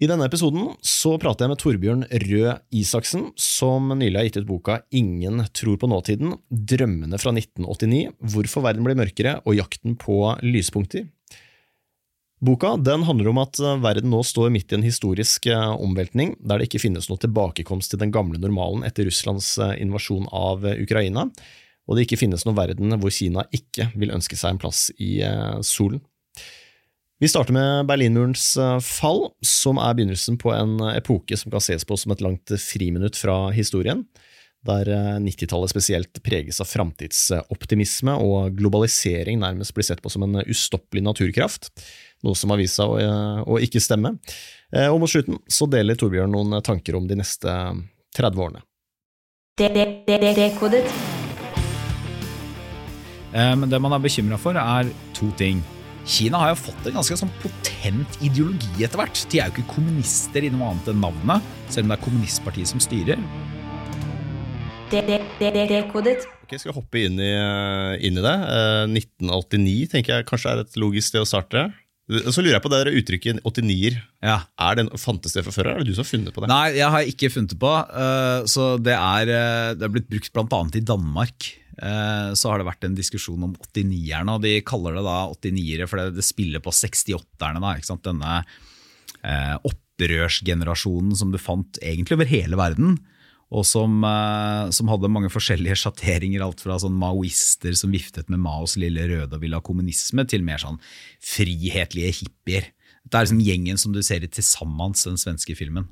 I denne episoden så prater jeg med Torbjørn Røe Isaksen, som nylig har gitt ut boka Ingen tror på nåtiden – Drømmene fra 1989, hvorfor verden blir mørkere og jakten på lyspunkter. Boka den handler om at verden nå står midt i en historisk eh, omveltning, der det ikke finnes noe tilbakekomst til den gamle normalen etter Russlands eh, invasjon av eh, Ukraina, og det ikke finnes noen verden hvor Kina ikke vil ønske seg en plass i solen. Vi starter med Berlinmurens eh, fall, som er begynnelsen på en epoke som kan ses på som et langt friminutt fra historien, der 90-tallet eh, spesielt preges av framtidsoptimisme og globalisering nærmest blir sett på som en ustoppelig naturkraft, noe som har vist seg å, eh, å ikke stemme. Og mot slutten så deler Torbjørn noen tanker om de neste 30 årene. Men det man er bekymra for, er to ting. Kina har jo fått en ganske sånn potent ideologi etter hvert. De er jo ikke kommunister i noe annet enn navnet, selv om det er kommunistpartiet som styrer. Ok, Skal vi hoppe inn i, inn i det? 1989 eh, tenker jeg kanskje er et logisk sted å starte. Så lurer jeg på det der uttrykket 89-er. Ja. Er det Fantes det fra før, eller er det du som har funnet på det? Nei, jeg har ikke funnet det på. Uh, så det er, eh, det er blitt brukt bl.a. i Danmark. Eh, så har det vært en diskusjon om 89-erne, og de kaller det da 89-ere for det spiller på 68-erne. Denne eh, opprørsgenerasjonen som du fant egentlig over hele verden. Og som, eh, som hadde mange forskjellige sjatteringer, alt fra sånn maoister som viftet med Maos lille røde og ville ha kommunisme, til mer sånn frihetlige hippier. Det er liksom gjengen som du ser i Til sammens, den svenske filmen.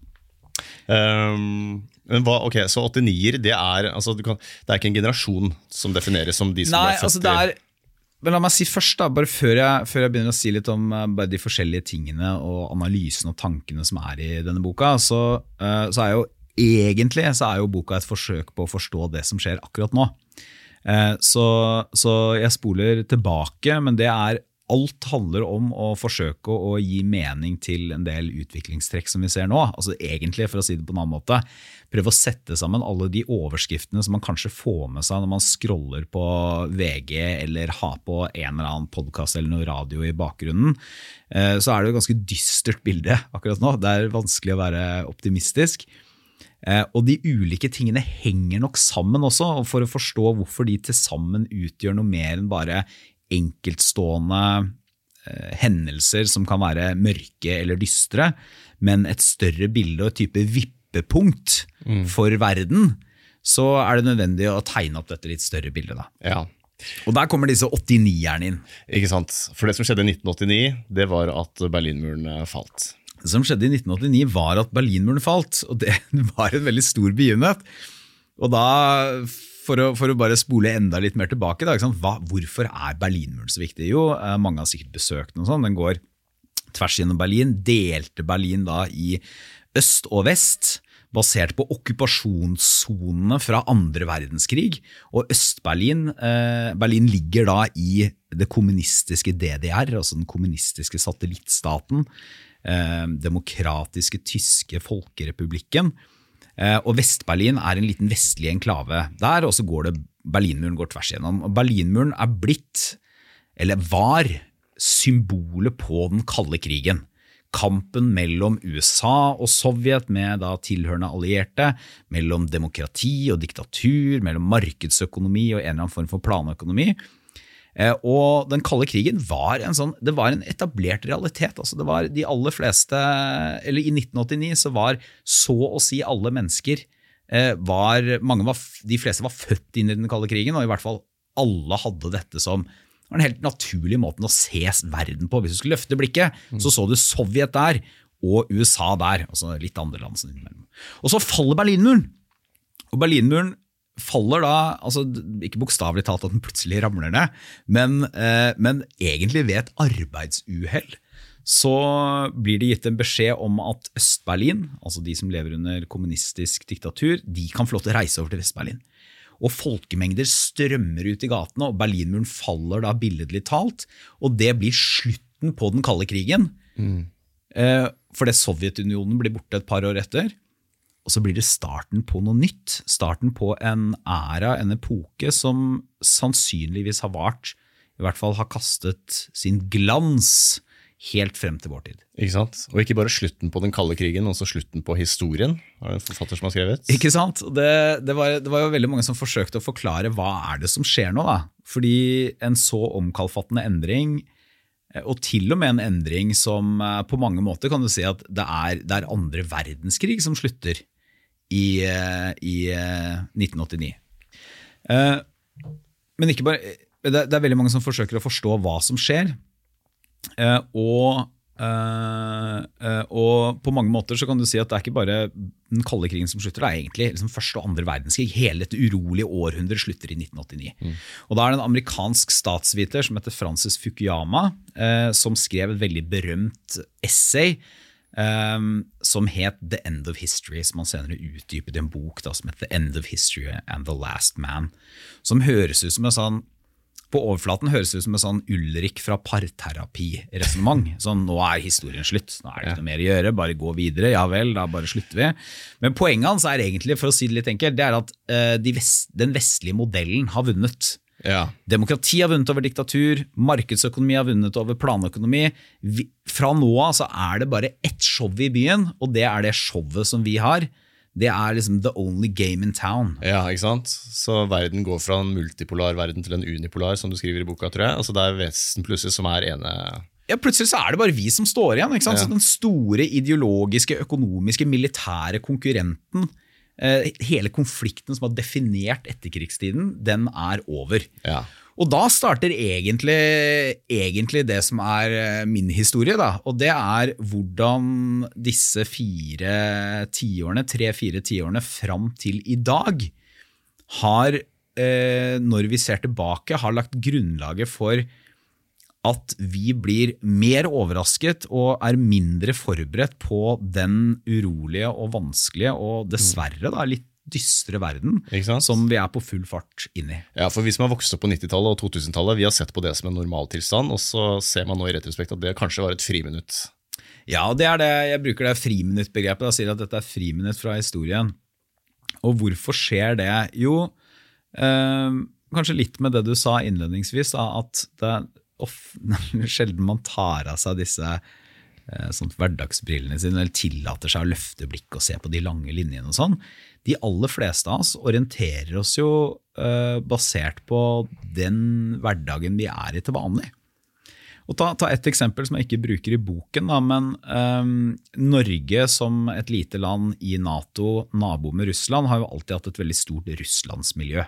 Um, men hva, ok, Så 89-er, det, er, altså, det er ikke en generasjon som defineres som de som Nei, ble født altså, det er, men La meg si først, da, bare før jeg, før jeg begynner å si litt om bare de forskjellige tingene og analysen og tankene som er i denne boka, så, uh, så, er jo egentlig så er jo boka et forsøk på å forstå det som skjer akkurat nå. Uh, så, så jeg spoler tilbake, men det er alt handler om å forsøke å gi mening til en del utviklingstrekk som vi ser nå. Altså egentlig, for å si det på en annen måte, Prøve å sette sammen alle de overskriftene som man kanskje får med seg når man scroller på VG eller har på en eller annen podkast eller noe radio i bakgrunnen. Eh, så er det et ganske dystert bilde akkurat nå. Det er vanskelig å være optimistisk. Eh, og de ulike tingene henger nok sammen også, for å forstå hvorfor de til sammen utgjør noe mer enn bare enkeltstående eh, hendelser som kan være mørke eller dystre, men et større bilde og et type vippepunkt mm. for verden, så er det nødvendig å tegne opp dette litt større bildet. Da. Ja. Og der kommer disse 89-erne inn. Ikke sant. For det som skjedde i 1989, det var at Berlinmuren eh, falt. Det som skjedde i 1989, var at Berlinmuren falt, og det var en veldig stor begivenhet. Og da for å, for å, bare spole enda litt mer tilbake, da, Hva, hvorfor er Berlinmuren så viktig? Jo, eh, mange har sikkert besøkt den. sånn, Den går tvers gjennom Berlin. Delte Berlin da i øst og vest, basert på okkupasjonssonene fra andre verdenskrig. Og Øst-Berlin eh, Berlin ligger da i det kommunistiske DDR, altså den kommunistiske satellittstaten. Eh, demokratiske tyske folkerepublikken. Eh, og Vest-Berlin er en liten vestlig enklave der, og så går det Berlinmuren går tvers igjennom. Og Berlinmuren er blitt, eller var, symbolet på den kalde krigen. Kampen mellom USA og Sovjet med da tilhørende allierte, mellom demokrati og diktatur, mellom markedsøkonomi og en eller annen form for planøkonomi. Eh, og den kalde krigen var en, sånn, det var en etablert realitet. Altså det var de aller fleste, eller I 1989 så var så å si alle mennesker eh, var, var, De fleste var født inn i den kalde krigen, og i hvert fall alle hadde dette som var den helt naturlige måten å se verden på. Hvis du skulle løfte blikket, mm. så så du Sovjet der og USA der. altså litt andre land. Og så faller Berlinmuren. Og Berlinmuren faller da, altså ikke bokstavelig talt at den plutselig ramler ned, men, eh, men egentlig ved et arbeidsuhell så blir det gitt en beskjed om at Øst-Berlin, altså de som lever under kommunistisk diktatur, de kan få lov til å reise over til Vest-Berlin. og folkemengder strømmer ut i gatene, og Berlinmuren faller da billedlig talt. Og det blir slutten på den kalde krigen. Mm. Eh, fordi Sovjetunionen blir borte et par år etter. Og så blir det starten på noe nytt. Starten på en æra, en epoke, som sannsynligvis har vart, i hvert fall har kastet sin glans helt frem til vår tid. Ikke sant? Og ikke bare slutten på den kalde krigen, også slutten på historien. har en forfatter som har skrevet. Ikke sant? Det, det, var, det, var, jo veldig mange som forsøkte å forklare hva er det som skjer nå. da? Fordi en så omkalfattende endring, og til og med en endring som eh, på mange måter kan du si at det er, det er andre verdenskrig som slutter i, eh, i 1989. Men ikke bare, det, er veldig mange som forsøker å forstå hva som skjer. Og, uh, uh, og, på mange måter så kan du si at det er ikke bare den kalde krigen som slutter, det er egentlig liksom første og andre verdenskrig. Hele dette urolige århundret slutter i 1989. Mm. Og Da er det en amerikansk statsviter som heter Francis Fukuyama, som skrev et veldig berømt essay. Um, som het The End of History, som han senere utdypet i en bok da, som het The End of History and The Last Man. Som høres ut som en sånn på overflaten høres det ut som en sånn Ulrik fra parterapi-resonnement. Sånn, nå er historien slutt, nå er det ikke noe mer å gjøre, bare gå videre. Ja vel, da bare slutter vi. Men poenget hans er egentlig, for å si det litt enkelt, det er at uh, de vest, den vestlige modellen har vunnet. Ja. Demokrati har vunnet over diktatur, markedsøkonomi har vunnet over planøkonomi. Vi, fra nå av så er det bare ett show i byen, og det er det showet som vi har det er liksom the only game in town. Ja, ikke sant? Så verden går fra en multipolar verden til en unipolar, som du skriver i boka, tror jeg. Altså Det er Vesten plutselig som er ene ja, Plutselig så er det bare vi som står igjen. ikke sant? Ja. Så Den store ideologiske, økonomiske, militære konkurrenten, hele konflikten som har definert etterkrigstiden, den er over. Ja. Og da starter egentlig, egentlig, det som er eh, min historie. Da. Og det er hvordan disse fire tiårene, tre-fire tiårene fram til i dag har, eh, når vi ser tilbake, har lagt grunnlaget for at vi blir mer overrasket og er mindre forberedt på den urolige og vanskelige og dessverre da, litt dystre verden som vi er på full fart inn i. Ja, for Vi som har vokst opp på 90-tallet og 2000-tallet, vi har sett på det som en normaltilstand, og så ser man nå i retrospekt at det kanskje var et friminutt. Ja, det er det. jeg bruker det friminuttbegrepet. Jeg sier at dette er friminutt fra historien. Og hvorfor skjer det? Jo, øh, kanskje litt med det du sa innledningsvis, da, at det sjelden man tar av seg disse eh, sånn hverdagsbrillene sine eller tillater seg å løfte blikket og se på de lange linjene. og sånn de aller fleste av oss orienterer oss jo uh, basert på den hverdagen vi er i til vanlig. Og ta, ta et eksempel som jeg ikke bruker i boken, da, men um, Norge som et lite land i Nato, nabo med Russland, har jo alltid hatt et veldig stort russlandsmiljø.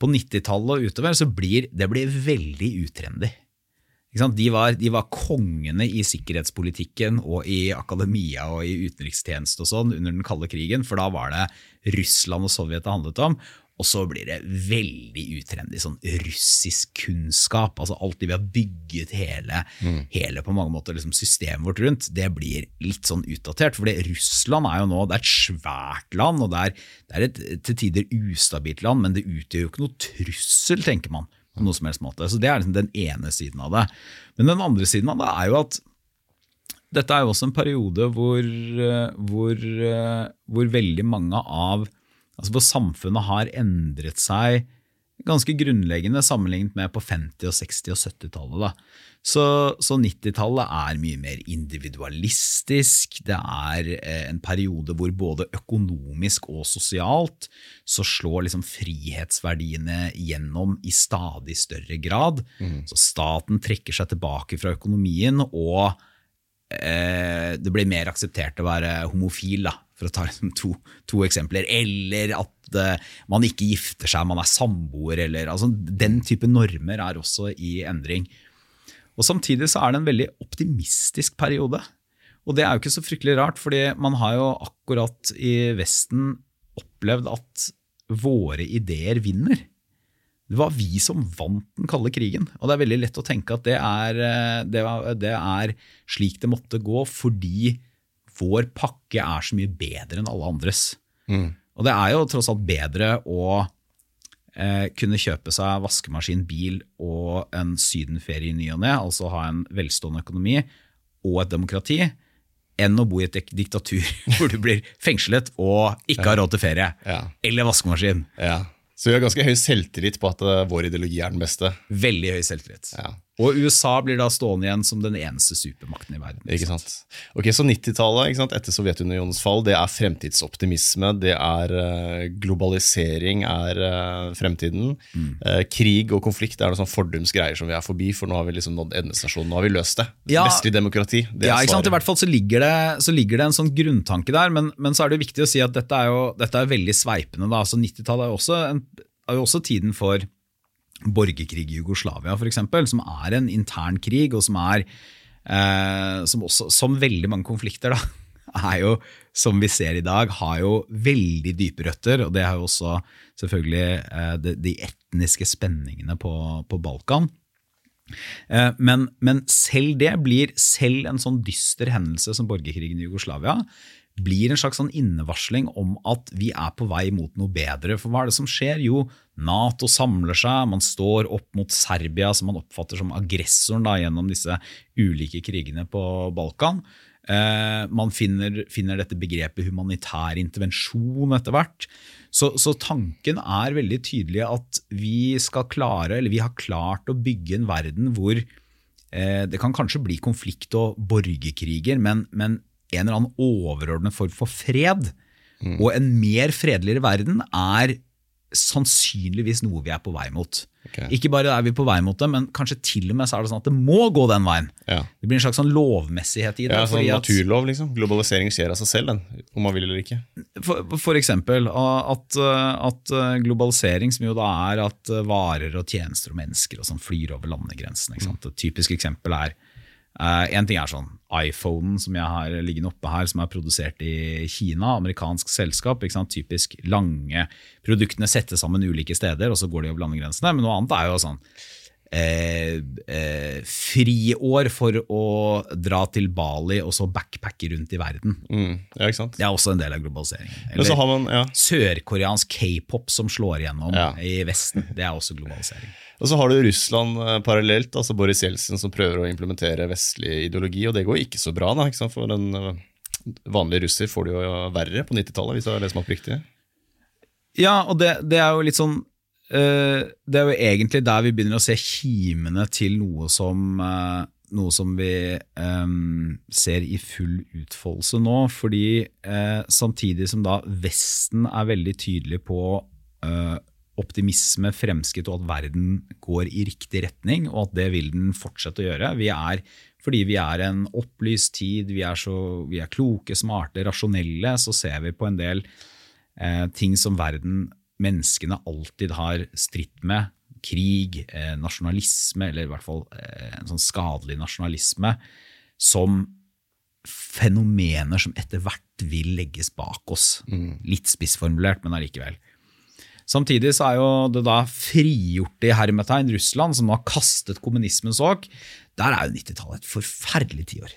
På 90-tallet og utover så blir det blir veldig utrendy. De var, de var, kongene i sikkerhetspolitikken og i akademia og i utenrikstjeneste og sånn under den kalde krigen, for da var det Russland og Sovjet det handlet om. Og så blir det veldig utrendy sånn russisk kunnskap. altså Alt det vi har bygget hele, mm. hele på mange måter liksom systemet vårt rundt, det blir litt sånn utdatert. For Russland er jo nå det er et svært land, og det er, det er et til tider ustabilt land, men det utgjør jo ikke noe trussel, tenker man på noe som helst måte. Så Det er liksom den ene siden av det. Men den andre siden av det er jo at dette er jo også en periode hvor, eh, hvor, eh, hvor veldig mange av altså For samfunnet har endret seg ganske grunnleggende sammenlignet med på 50-, og 60- og 70-tallet. Så, så 90-tallet er mye mer individualistisk. Det er eh, en periode hvor både økonomisk og sosialt så slår liksom frihetsverdiene gjennom i stadig større grad. Mm. Så staten trekker seg tilbake fra økonomien, og eh, det blir mer akseptert å være homofil. da for å ta liksom to, to, eksempler. Eller at eh, man ikke gifter seg, man er samboer. Eller, altså, den type normer er også i endring. Og Samtidig så er det en veldig optimistisk periode. Og det er jo ikke så fryktelig rart, fordi man har jo akkurat i Vesten opplevd at våre ideer vinner. Det var vi som vant den kalde krigen. Og det er veldig lett å tenke at det er, eh, det, det er slik det måtte gå, fordi vår pakke er så mye bedre enn alle andres. Mm. Og det er jo tross alt bedre å eh, kunne kjøpe seg vaskemaskin, bil og en sydenferie i ny og ne, altså ha en velstående økonomi og et demokrati, enn å bo i et dik- diktatur hvor du blir fengslet og ikke har råd til ferie. Ja. Eller vaskemaskin. Ja. Så vi har ganske høy selvtillit på at eh, vår ideologi er den beste. Veldig høy selvtillit. Ja. Og USA blir da stående igjen som den eneste supermakten i verden. Ikke sant? Ok, Så 90-tallet etter Sovjetunionens fall, det er fremtidsoptimisme, det er eh, globalisering er eh, fremtiden. Mm. Eh, krig og konflikt er noen sånn fordums greier som vi er forbi, for nå har vi liksom nådd endestasjonen. Nå har vi løst det. Ja. Vestlig demokrati. Det ja, ikke sant? I hvert fall så ligger det, så ligger det en sånn grunntanke der, men, men så er det viktig å si at dette er jo dette er veldig sveipende. Da. Så 90-tallet er, er jo også tiden for borgerkrig i Jugoslavia, eksempel, som er en intern krig, og som er eh, som, også, som veldig mange konflikter, da, er jo, som vi ser i dag, har jo veldig dype røtter. Og det har jo også selvfølgelig eh, de, de etniske spenningene på, på Balkan. Eh, Men, men selv det blir, selv en sånn dyster hendelse som borgerkrigen i Jugoslavia, blir en slags sånn innevarsling om at vi er på vei mot noe bedre. For hva er det som skjer? Jo, Nato samler seg, man står opp mot Serbia, som man oppfatter som aggressoren da, gjennom disse ulike krigene på Balkan. Eh, man finner, finner dette begrepet humanitær intervensjon etter hvert. Så, så tanken er veldig tydelig at vi skal klare, eller vi har klart å bygge en verden hvor eh, det kan kanskje bli konflikt og borgerkriger, men, men en eller annen overordnet form for fred og en mer fredeligere verden er sannsynligvis noe vi er på vei mot. Okay. Ikke bare er vi på vei mot det, men kanskje til og med så er det sånn at det må gå den veien. Ja. Det blir en slags sånn lovmessighet i det. Ja, sånn naturlov, liksom. Globalisering skjer av seg selv, den, om man vil eller ikke. For, for eksempel at, at globalisering, som jo da er at varer og tjenester og mennesker og sånn flyr over landegrensene. Mm. Et typisk eksempel er eh, En ting er sånn iPhonen som jeg har liggende oppe her, som er produsert i Kina, amerikansk selskap. Typisk lange Produktene settes sammen ulike steder, og så går de over landegrensene. Men noe annet er jo sånn eh, eh, friår for å dra til Bali og så backpacke rundt i verden. Mm. Ja, ikke sant? Det er også en del av globaliseringen. Eller har man, ja. sørkoreansk k-pop som slår igjennom Ja. i Vesten. Det er også globalisering. Og så har du Russland eh, parallelt, altså Boris Jeltsin som prøver å implementere vestlig ideologi, og det går ikke så bra, da, ikke sant? for en vanlige vanlig russer får det jo verre på 90-tallet, hvis jeg har lest meg opp riktig. Ja, og det, det er jo litt sånn eh, Det er jo egentlig der vi begynner å se kimene til noe som eh, noe som vi um, ser i full utfoldelse nå. Fordi uh, samtidig som da Vesten er veldig tydelig på uh, optimisme, fremskritt og at verden går i riktig retning, og at det vil den fortsette å gjøre. Vi er, fordi vi er en opplyst tid, vi er, så, vi er kloke, smarte, rasjonelle, så ser vi på en del eh, ting som verden, menneskene alltid har stritt med. Krig, eh, nasjonalisme, eller i hvert fall eh, en sånn skadelig nasjonalisme, som fenomener som etter hvert vil legges bak oss. Litt spissformulert, men allikevel. Samtidig så er jo det da frigjorte i hermetegn Russland, som nå har kastet kommunismens åk, der er jo 90-tallet et forferdelig tiår.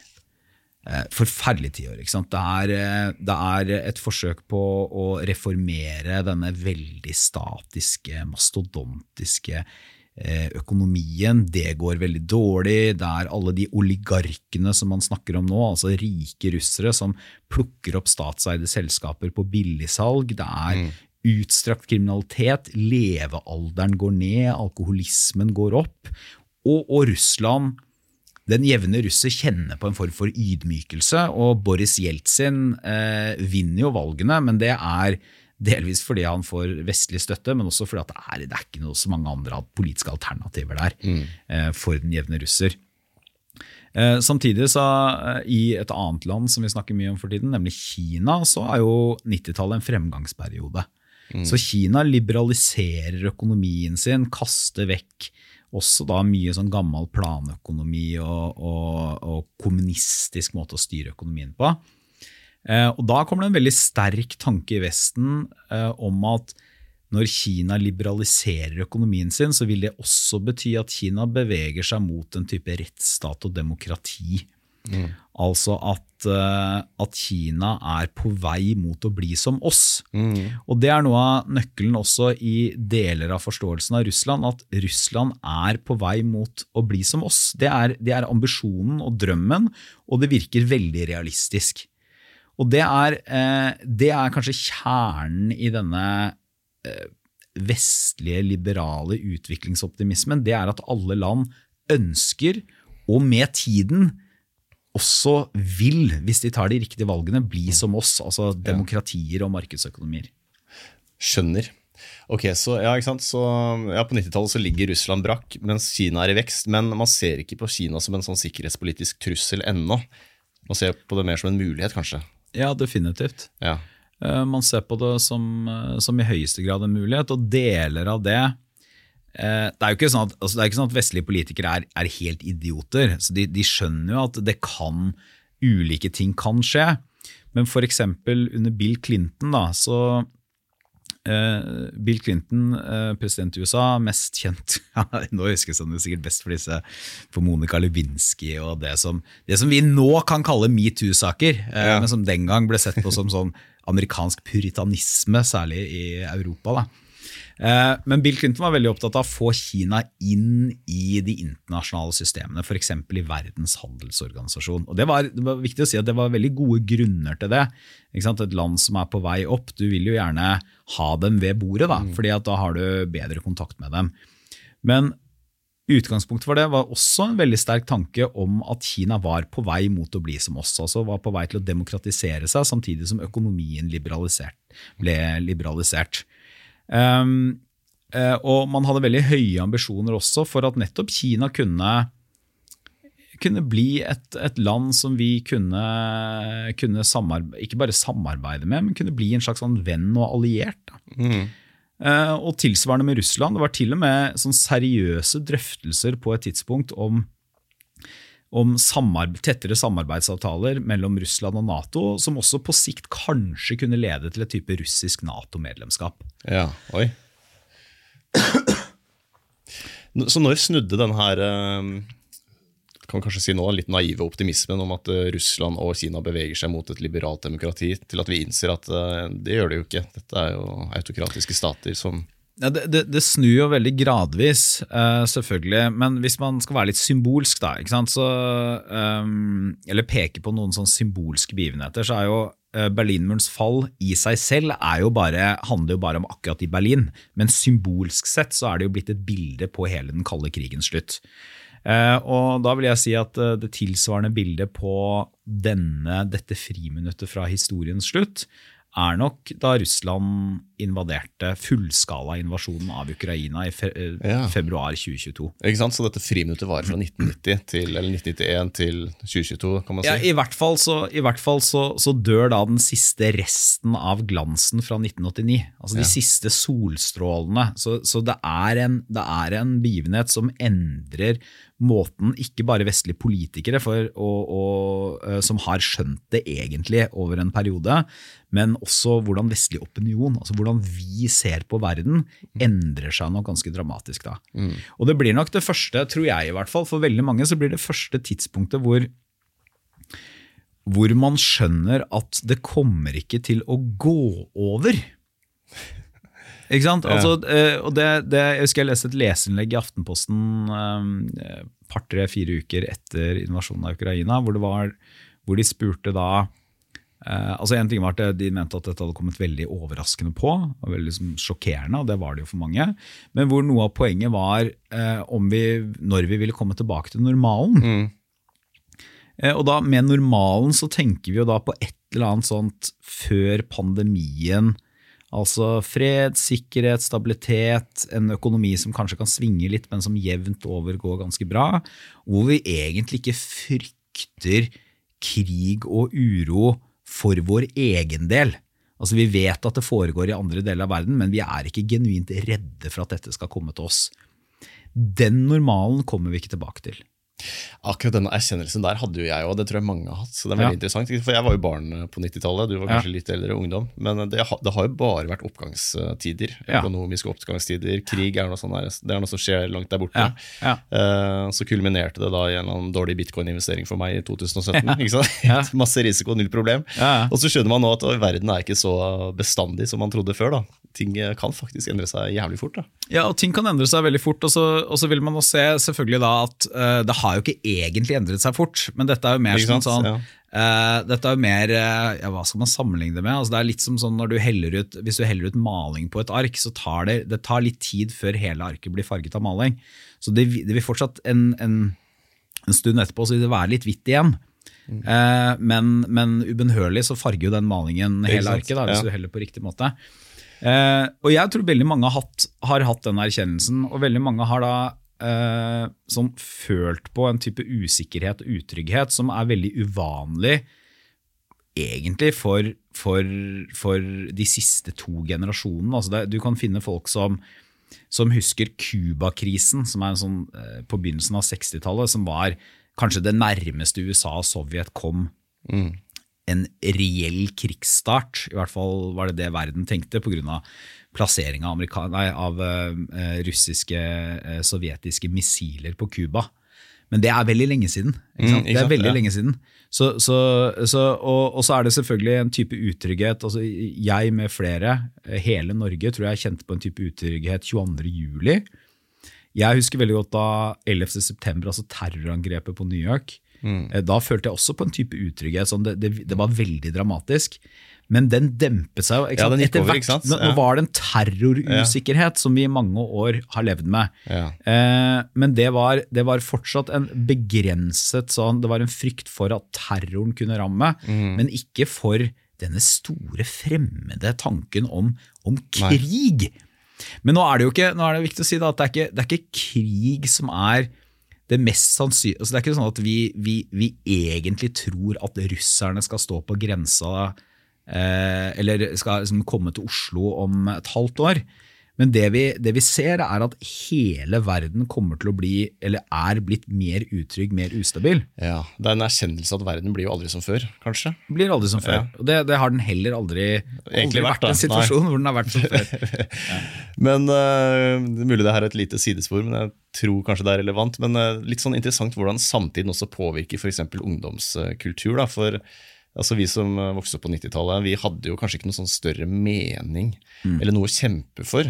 Eh, forferdelig tiår. ikke sant? Det er, eh, det er et forsøk på å reformere denne veldig statiske, mastodontiske eh, økonomien. Det går veldig dårlig. Det er alle de oligarkene som man snakker om nå, altså rike russere som plukker opp statseide selskaper på billigsalg. Det er utstrakt kriminalitet. Levealderen går ned, alkoholismen går opp. Og, og Russland den jevne russer kjenner på en form for ydmykelse, og Boris Jeltsin eh, vinner jo valgene, men det er delvis fordi han får vestlig støtte, men også fordi at det er, det er ikke noe så mange andre politiske alternativer der eh, for den jevne russer. Eh, samtidig så eh, i et annet land som vi snakker mye om for tiden, nemlig Kina, så er jo 90-tallet en fremgangsperiode. Så Kina liberaliserer økonomien sin, kaster vekk også da mye sånn gammel planøkonomi og, og, og kommunistisk måte å styre økonomien på. Eh, og da kommer det en veldig sterk tanke i Vesten eh, om at når Kina liberaliserer økonomien sin, så vil det også bety at Kina beveger seg mot en type rettsstat og demokrati. Altså at, eh, at Kina er på vei mot å bli som oss. Og det er noe av nøkkelen også i deler av forståelsen av Russland, at Russland er på vei mot å bli som oss. Det er, det er ambisjonen og drømmen, og det virker veldig realistisk. Og det er, eh, det er kanskje kjernen i denne eh, vestlige, liberale utviklingsoptimismen. Det er at alle land ønsker, og med tiden også vil, hvis de tar de riktige valgene, bli som oss. Altså demokratier og markedsøkonomier. Skjønner. Ok, så, ja? Så, ja, På 90-tallet ligger Russland brakk, mens Kina er i vekst. Men man ser ikke på Kina som en sånn sikkerhetspolitisk trussel ennå. Man ser på det mer som en mulighet, kanskje. Ja, definitivt. Ja. Eh, Man ser på det som, eh, som i høyeste grad en mulighet, og deler av det det er jo ikke sånn at, altså det ikke sånn at vestlige politikere er, er helt idioter. Så de, de skjønner jo at det kan, ulike ting kan skje. Men f.eks. under Bill Clinton, da, så eh, Bill Clinton, eh, president i USA, mest kjent Nå jeg det sikkert best for disse for Monica Lewinsky og det som, det som vi nå kan kalle metoo-saker, eh, Ja. men som den gang ble sett på som sånn amerikansk puritanisme, særlig i Europa. da. Eh, Men Bill Clinton var veldig opptatt av å få Kina inn i de internasjonale systemene, f.eks. i Verdens handelsorganisasjon. Og det var, det var viktig å si at det var veldig gode grunner til det. Et land som er på vei opp, du vil jo gjerne ha dem ved bordet, da, fordi at da har du bedre kontakt med dem. Men utgangspunktet for det var også en veldig sterk tanke om at Kina var på vei mot å bli som oss. altså Var på vei til å demokratisere seg, samtidig som økonomien liberalisert, ble liberalisert. Um, og man hadde veldig høye ambisjoner også for at nettopp Kina kunne, kunne bli et, et land som vi kunne, kunne ikke bare samarbeide med, men kunne bli en slags sånn venn og alliert. Da. Uh, og tilsvarende med Russland. Det var til og med sånn seriøse drøftelser på et tidspunkt om, om samarbe tettere samarbeidsavtaler mellom Russland og Nato, som også på sikt kanskje kunne lede til et type russisk Nato-medlemskap. Ja, oi. Så når snudde den her eh, kan kanskje si nå, litt naive optimismen om at eh, Russland og Kina beveger seg mot et liberalt demokrati, til at vi innser at eh, det gjør det jo ikke. Dette er jo autokratiske stater som Ja, det, det, det snur jo veldig gradvis, uh, selvfølgelig. Men hvis man skal være litt symbolsk, da? Så, um, eller peke på noen sånn symbolske begivenheter, så er jo uh, Berlinmurens fall i seg selv jo bare, handler jo bare om akkurat i Berlin. Men symbolsk sett så er det jo blitt et bilde på hele den kalde krigens slutt. Uh, og da vil jeg si at det tilsvarende bildet på denne, dette friminuttet fra historiens slutt er nok da Russland invaderte fullskala invasjonen av Ukraina i fe eh, Ja. februar 2022. Ikke sant? Så dette friminuttet var fra 1990 til, eller 1991 til 2022, kan man si. Ja, I hvert fall, så, i hvert fall så, så dør da den siste resten av glansen fra 1989. Altså de Ja. siste solstrålene. Så, så det, er en, det er en begivenhet som endrer måten ikke bare vestlige politikere for, og, og, eh, som har skjønt det egentlig over en periode, men også hvordan vestlig opinion, altså hvordan vi ser på verden, endrer seg nok ganske dramatisk da. Og det blir nok det første, tror jeg i hvert fall, for veldig mange så blir det første tidspunktet hvor hvor man skjønner at det kommer ikke til å gå over. Ikke sant? Altså, eh, og det, det, jeg husker jeg leste et leserinnlegg i Aftenposten eh, par, tre, fire uker etter invasjonen av Ukraina, hvor, det var, hvor de spurte da eh, altså En ting var at de mente at dette hadde kommet veldig overraskende på, og veldig liksom, sjokkerende, og det var det jo for mange. Men hvor noe av poenget var eh, om vi, når vi ville komme tilbake til normalen. Mm. Og da med normalen så tenker vi jo da på et eller annet sånt før pandemien. Altså fred, sikkerhet, stabilitet, en økonomi som kanskje kan svinge litt, men som jevnt over går ganske bra. Hvor vi egentlig ikke frykter krig og uro for vår egen del. Altså Vi vet at det foregår i andre deler av verden, men vi er ikke genuint redde for at dette skal komme til oss. Den normalen kommer vi ikke tilbake til. Akkurat denne erkjennelsen der hadde jo jeg òg, det tror jeg mange har hatt. Så det er veldig Ja. interessant. For jeg var jo barn på 90-tallet, du var Ja. kanskje litt eldre ungdom. Men det, har- det har jo bare vært oppgangstider. Ja. Økonomiske oppgangstider. Krig er noe, sånn der, det er noe som skjer langt der borte. Ja, ja. Eh, Så kulminerte det da i en eller annen dårlig bitcoin-investering for meg i 2017. Ikke sant? Ja. Masse risiko, null problem. Ja, ja. Og så skjønner man nå at verden er ikke så bestandig som man trodde før. da. Ting eh, kan faktisk endre seg jævlig fort. da. Ja, og ting kan endre seg veldig fort, og så, og så vil man jo se selvfølgelig da at uh, det har jo ikke egentlig endret seg fort, men dette er jo mer sånn sant? sånn Ja. uh, Dette er jo mer uh, ja, Hva skal man sammenligne det med? Altså, det er litt som sånn når du heller ut, Hvis du heller ut maling på et ark, så tar det, det tar litt tid før hele arket blir farget av maling. Så det, det vil fortsatt en, en, en stund etterpå så vil det være litt hvitt igjen. Mm. men, men ubønnhørlig så farger jo den malingen hele arket, da, hvis Ja. du heller på riktig måte. Eh, og jeg tror veldig mange har hatt, har hatt den erkjennelsen, og veldig mange har da eh, sånn følt på en type usikkerhet og utrygghet som er veldig uvanlig egentlig for, for, for de siste to generasjonene. Altså det, du kan finne folk som, som husker Cuba-krisen, som er sånn, eh, på begynnelsen av 60-tallet, som var kanskje det nærmeste USA og Sovjet kom en reell krigsstart. I hvert fall var det det verden tenkte pga. plassering av, nei, av uh, russiske, uh, sovjetiske missiler på Cuba. Men det er veldig lenge siden. Mm, det er veldig Ja. lenge siden. Så, så, så, og, og så er det selvfølgelig en type utrygghet. Altså, jeg med flere, eh, hele Norge, tror jeg kjente på en type utrygghet 22. juli. Jeg husker veldig godt da 11. september, altså terrorangrepet på New York. Eh, Da følte jeg også på en type utrygghet. Sånn det, det, det var veldig dramatisk. Men den dempet seg jo. Ja, Etter hvert- sant? Nå, var det en terrorusikkerhet som vi i mange år har levd med. Ja. Eh, men det var, det var fortsatt en begrenset sånn Det var en frykt for at terroren kunne ramme, Mm. men ikke for denne store, fremmede tanken om, om Nei. krig. Men nå er det jo ikke, nå er det viktig å si da, at det er, ikke, det er ikke krig som er det mest sannsynlige altså Det er ikke sånn at vi, vi, vi egentlig tror at russerne skal stå på grensa eh, eller skal liksom komme til Oslo om et halvt år. Men det vi, det vi ser, er at hele verden kommer til å bli, eller er blitt mer utrygg, mer ustabil. Ja, Det er en erkjennelse at verden blir jo aldri som før, kanskje. Blir aldri som før. Ja. Det, det har den heller aldri, aldri vært, vært en situasjon situasjon hvor den har vært som før. Men uh, det Mulig det her er et lite sidespor, men jeg tror kanskje det er relevant. Men uh, litt sånn interessant hvordan samtiden også påvirker f.eks. ungdomskultur. da, for altså Vi som øh, vokste opp på 90-tallet, vi hadde jo kanskje ikke noe sånn større mening eller noe å kjempe for.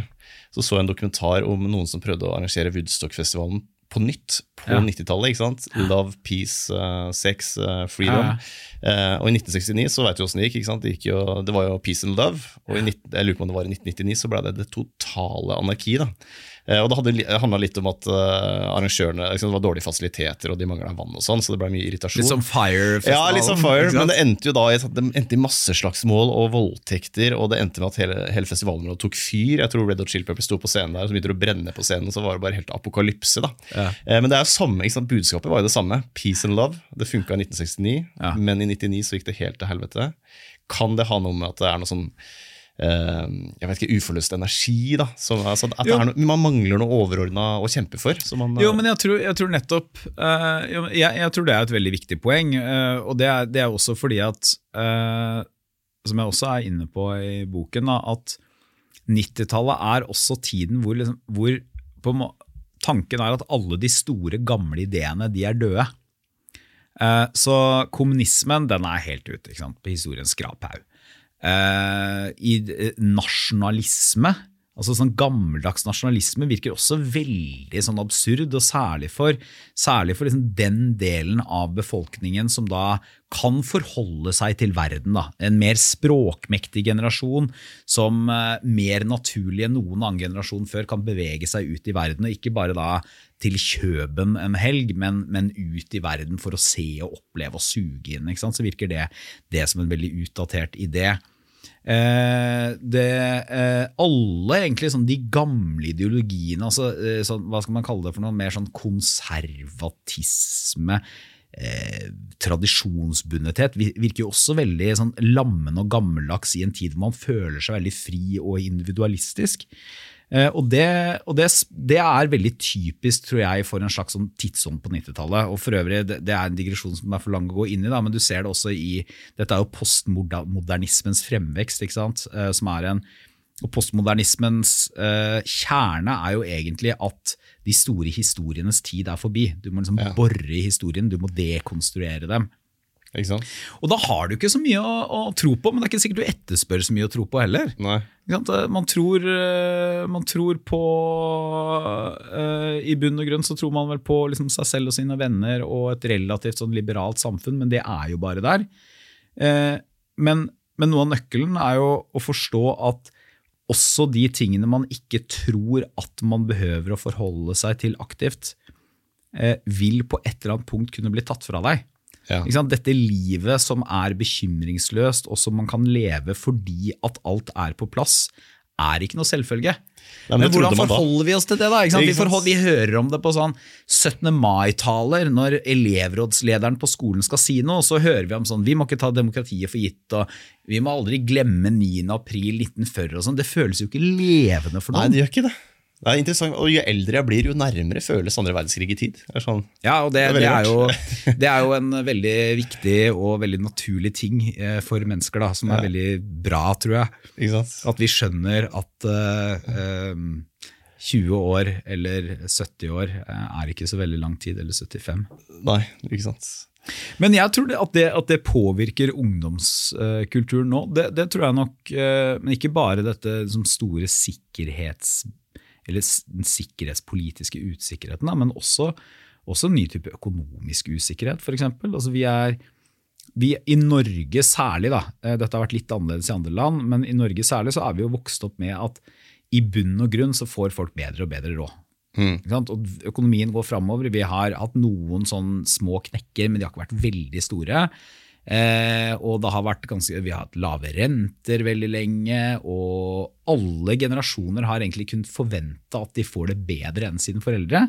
Så så jeg en dokumentar om noen som prøvde å arrangere Woodstock-festivalen på nytt på Ja. 90-tallet. ikke sant? Love, peace, uh, sex, uh, freedom. Ja. Uh, og i 1969 så vet du åssen det gikk. ikke sant? Det, gikk jo, det var jo peace and love. Og i 19, jeg lurer på om det var i 1999 så ble det det totale anarki. da. Eh, og det handla litt om at eh, arrangørene liksom, det var dårlige fasiliteter og de mangla vann, og sånn, så det ble mye irritasjon. Litt som Fire-festivalen. Ja, litt som Fire, men det endte jo da i, det endte i masseslagsmål og voldtekter, og det endte med at hele, hele festivalområdet tok fyr. Jeg tror Red Hot Chili Peppers sto på scenen der, så begynte det å brenne på scenen, så var det bare helt apokalypse. da. Ja. Eh, men det er jo samme, ikke sant? budskapet var jo det samme. Peace and love. Det funka i 1969, Ja. men i 99 så gikk det helt til helvete. Kan det ha noe med at det er noe sånn jeg vet ikke, uforløst energi? da, Så, altså, At det er noe, man mangler noe overordna å kjempe for? så man, Jo, men jeg tror, jeg tror nettopp uh, jeg, jeg tror det er et veldig viktig poeng. Uh, og det er, det er også fordi at, uh, som jeg også er inne på i boken, da, at 90-tallet er også tiden hvor, liksom, hvor på, tanken er at alle de store, gamle ideene de er døde. Så kommunismen den er helt ute på historiens skraphaug. Eh, I eh, nasjonalisme, altså sånn gammeldags nasjonalisme, virker også veldig sånn absurd, og særlig for, særlig for liksom den delen av befolkningen som da kan forholde seg til verden. Da. En mer språkmektig generasjon som eh, mer naturlig enn noen annen generasjon før kan bevege seg ut i verden, og ikke bare da til Kjøben en helg, men, men ut i verden for å se og oppleve og suge inn. Så virker det, det som en veldig utdatert idé. Det, eh, alle egentlig sånn de gamle ideologiene, altså, eh, sånn, hva skal man kalle det for noe mer sånn konservatisme, eh, tradisjonsbundethet, virker jo også veldig sånn lammende og gammeldags i en tid hvor man føler seg veldig fri og individualistisk. Eh, og det, og det, det, er veldig typisk tror jeg, for en slags sånn tidsånd på 90-tallet. og for øvrig, det, det, er en digresjon som er for lang å gå inn i, da, men du ser det også i Dette er jo postmodernismens fremvekst, ikke sant? Eh, som er en og Postmodernismens eh, kjerne er jo egentlig at de store historienes tid er forbi. Du må liksom ja. bore i historien, du må dekonstruere dem. Og da har du ikke så mye å, å, tro på, men det er ikke sikkert du etterspør så mye å tro på heller. Man tror, eh, man tror, på uh, I bunn og grunn så tror man vel på liksom, seg selv og sine venner og et relativt sånn liberalt samfunn, men det er jo bare der. Men, men, noe av nøkkelen er jo å forstå at også de tingene man ikke tror at man behøver å forholde seg til aktivt, vil på et eller annet punkt kunne bli tatt fra deg. Ja. Dette livet som er bekymringsløst, og som man kan leve fordi at alt er på plass, er ikke noe selvfølge. Nei, men, men hvordan forholder vi oss til det? da? Vi, forhold, vi, hører om det på sånn 17. mai-taler, når elevrådslederen på skolen skal si noe. Så hører vi om sånn Vi må ikke ta demokratiet for gitt, og vi må aldri glemme 9. april 1940 og sånn. Det føles jo ikke levende for noen. Nei, det gjør ikke det. Det er interessant, og Jo eldre jeg blir, jo nærmere føles andre verdenskrig i tid. Det sånn, ja, og det, det, er det, er jo, det, er jo, en veldig viktig og veldig naturlig ting eh, for mennesker, da, som er ja. veldig bra, tror jeg. At vi skjønner at uh, um, 20 år eller 70 år er ikke så veldig lang tid, eller 75. Nei, ikke sant. Men jeg tror at det, at det påvirker ungdomskulturen nå. Det, tror jeg nok, men ikke bare dette som store sikkerhets eller den sikkerhetspolitiske usikkerheten, da, men også, også en ny type økonomisk usikkerhet, f.eks. Altså vi er vi, I Norge særlig, da, eh, dette har vært litt annerledes i andre land, men i Norge særlig så er vi jo vokst opp med at i bunn og grunn så får folk bedre og bedre råd. Mm. Og Økonomien går framover. Vi har hatt noen sånn små knekker, men de har ikke vært veldig store. Eh, og det har vært ganske, Vi har hatt lave renter veldig lenge, og alle generasjoner har egentlig kunnet forvente at de får det bedre enn sine foreldre.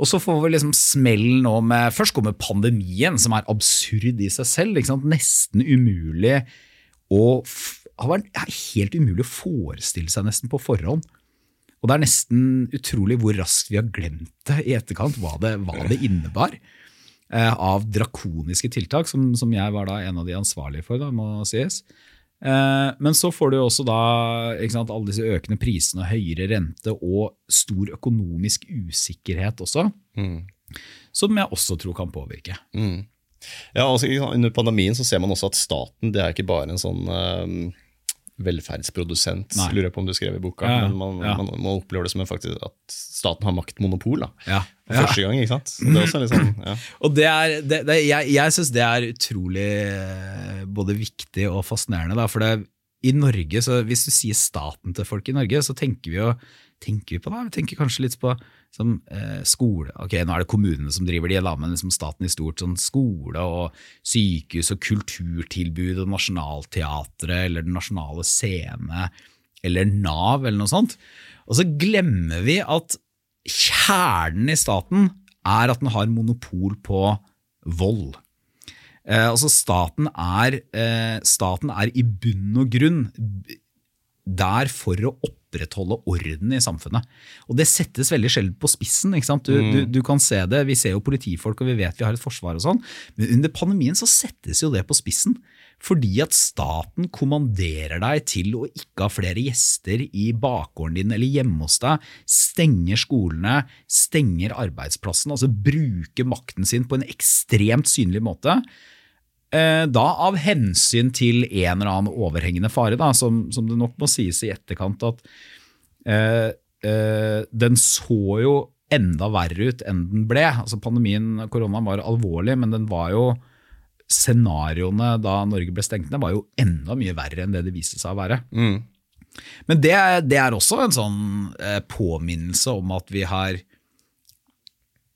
Og så får vi liksom smellen nå med Først kommer pandemien, som er absurd i seg selv. Nesten umulig å har vært helt umulig å forestille seg nesten på forhånd. Og det er nesten utrolig hvor raskt vi har glemt det i etterkant, hva det, hva det innebar. Eh, av drakoniske tiltak, som, som, jeg var da en av de ansvarlige for, da, må sies. Eh, men så får du også da sant, alle disse økende prisene, høyere rente og stor økonomisk usikkerhet også, mm. som jeg også tror kan påvirke. Mm. Ja, altså, Under pandemien så ser man også at staten det er ikke bare en sånn um velferdsprodusent, Nei. lurer jeg på om du skrev i boka. Ja, men man, ja. man, man, opplever det som faktisk at staten har maktmonopol. da. Første gang, ikke sant? Det er litt sånn, ja. Og det er, det, det, Jeg, jeg syns det er utrolig eh, både viktig og fascinerende. Da, for det, i Norge, så Hvis du sier staten til folk i Norge, så tenker vi jo tenker vi på det? Vi tenker kanskje litt på som, eh, skole. Ok, Nå er det kommunene som driver de, men liksom staten i stort. sånn Skole og sykehus og kulturtilbud og Nationaltheatret eller Den nasjonale scene eller Nav eller noe sånt. Og så glemmer vi at kjernen i staten er at den har monopol på vold. Eh, altså staten er, eh, staten er i bunn og grunn der for å opprettholde orden i samfunnet. Og Det settes veldig sjelden på spissen. Du, mm. du, du, kan se det, Vi ser jo politifolk og vi vet vi har et forsvar, og sånn, men under pandemien så settes jo det på spissen. Fordi at staten kommanderer deg til å ikke ha flere gjester i bakgården din eller hjemme hos deg, stenger skolene, stenger arbeidsplassen, altså bruker makten sin på en ekstremt synlig måte. Eh, da av hensyn til en eller annen overhengende fare, da, som, som, det nok må sies i etterkant at eh, eh, den så jo enda verre ut enn den ble. Altså Pandemien, koronaen, var alvorlig, men den var jo scenarioene da Norge ble stengt ned, var jo enda mye verre enn det det viste seg å være. Mm. Men det, det, er også en sånn eh, påminnelse om at vi har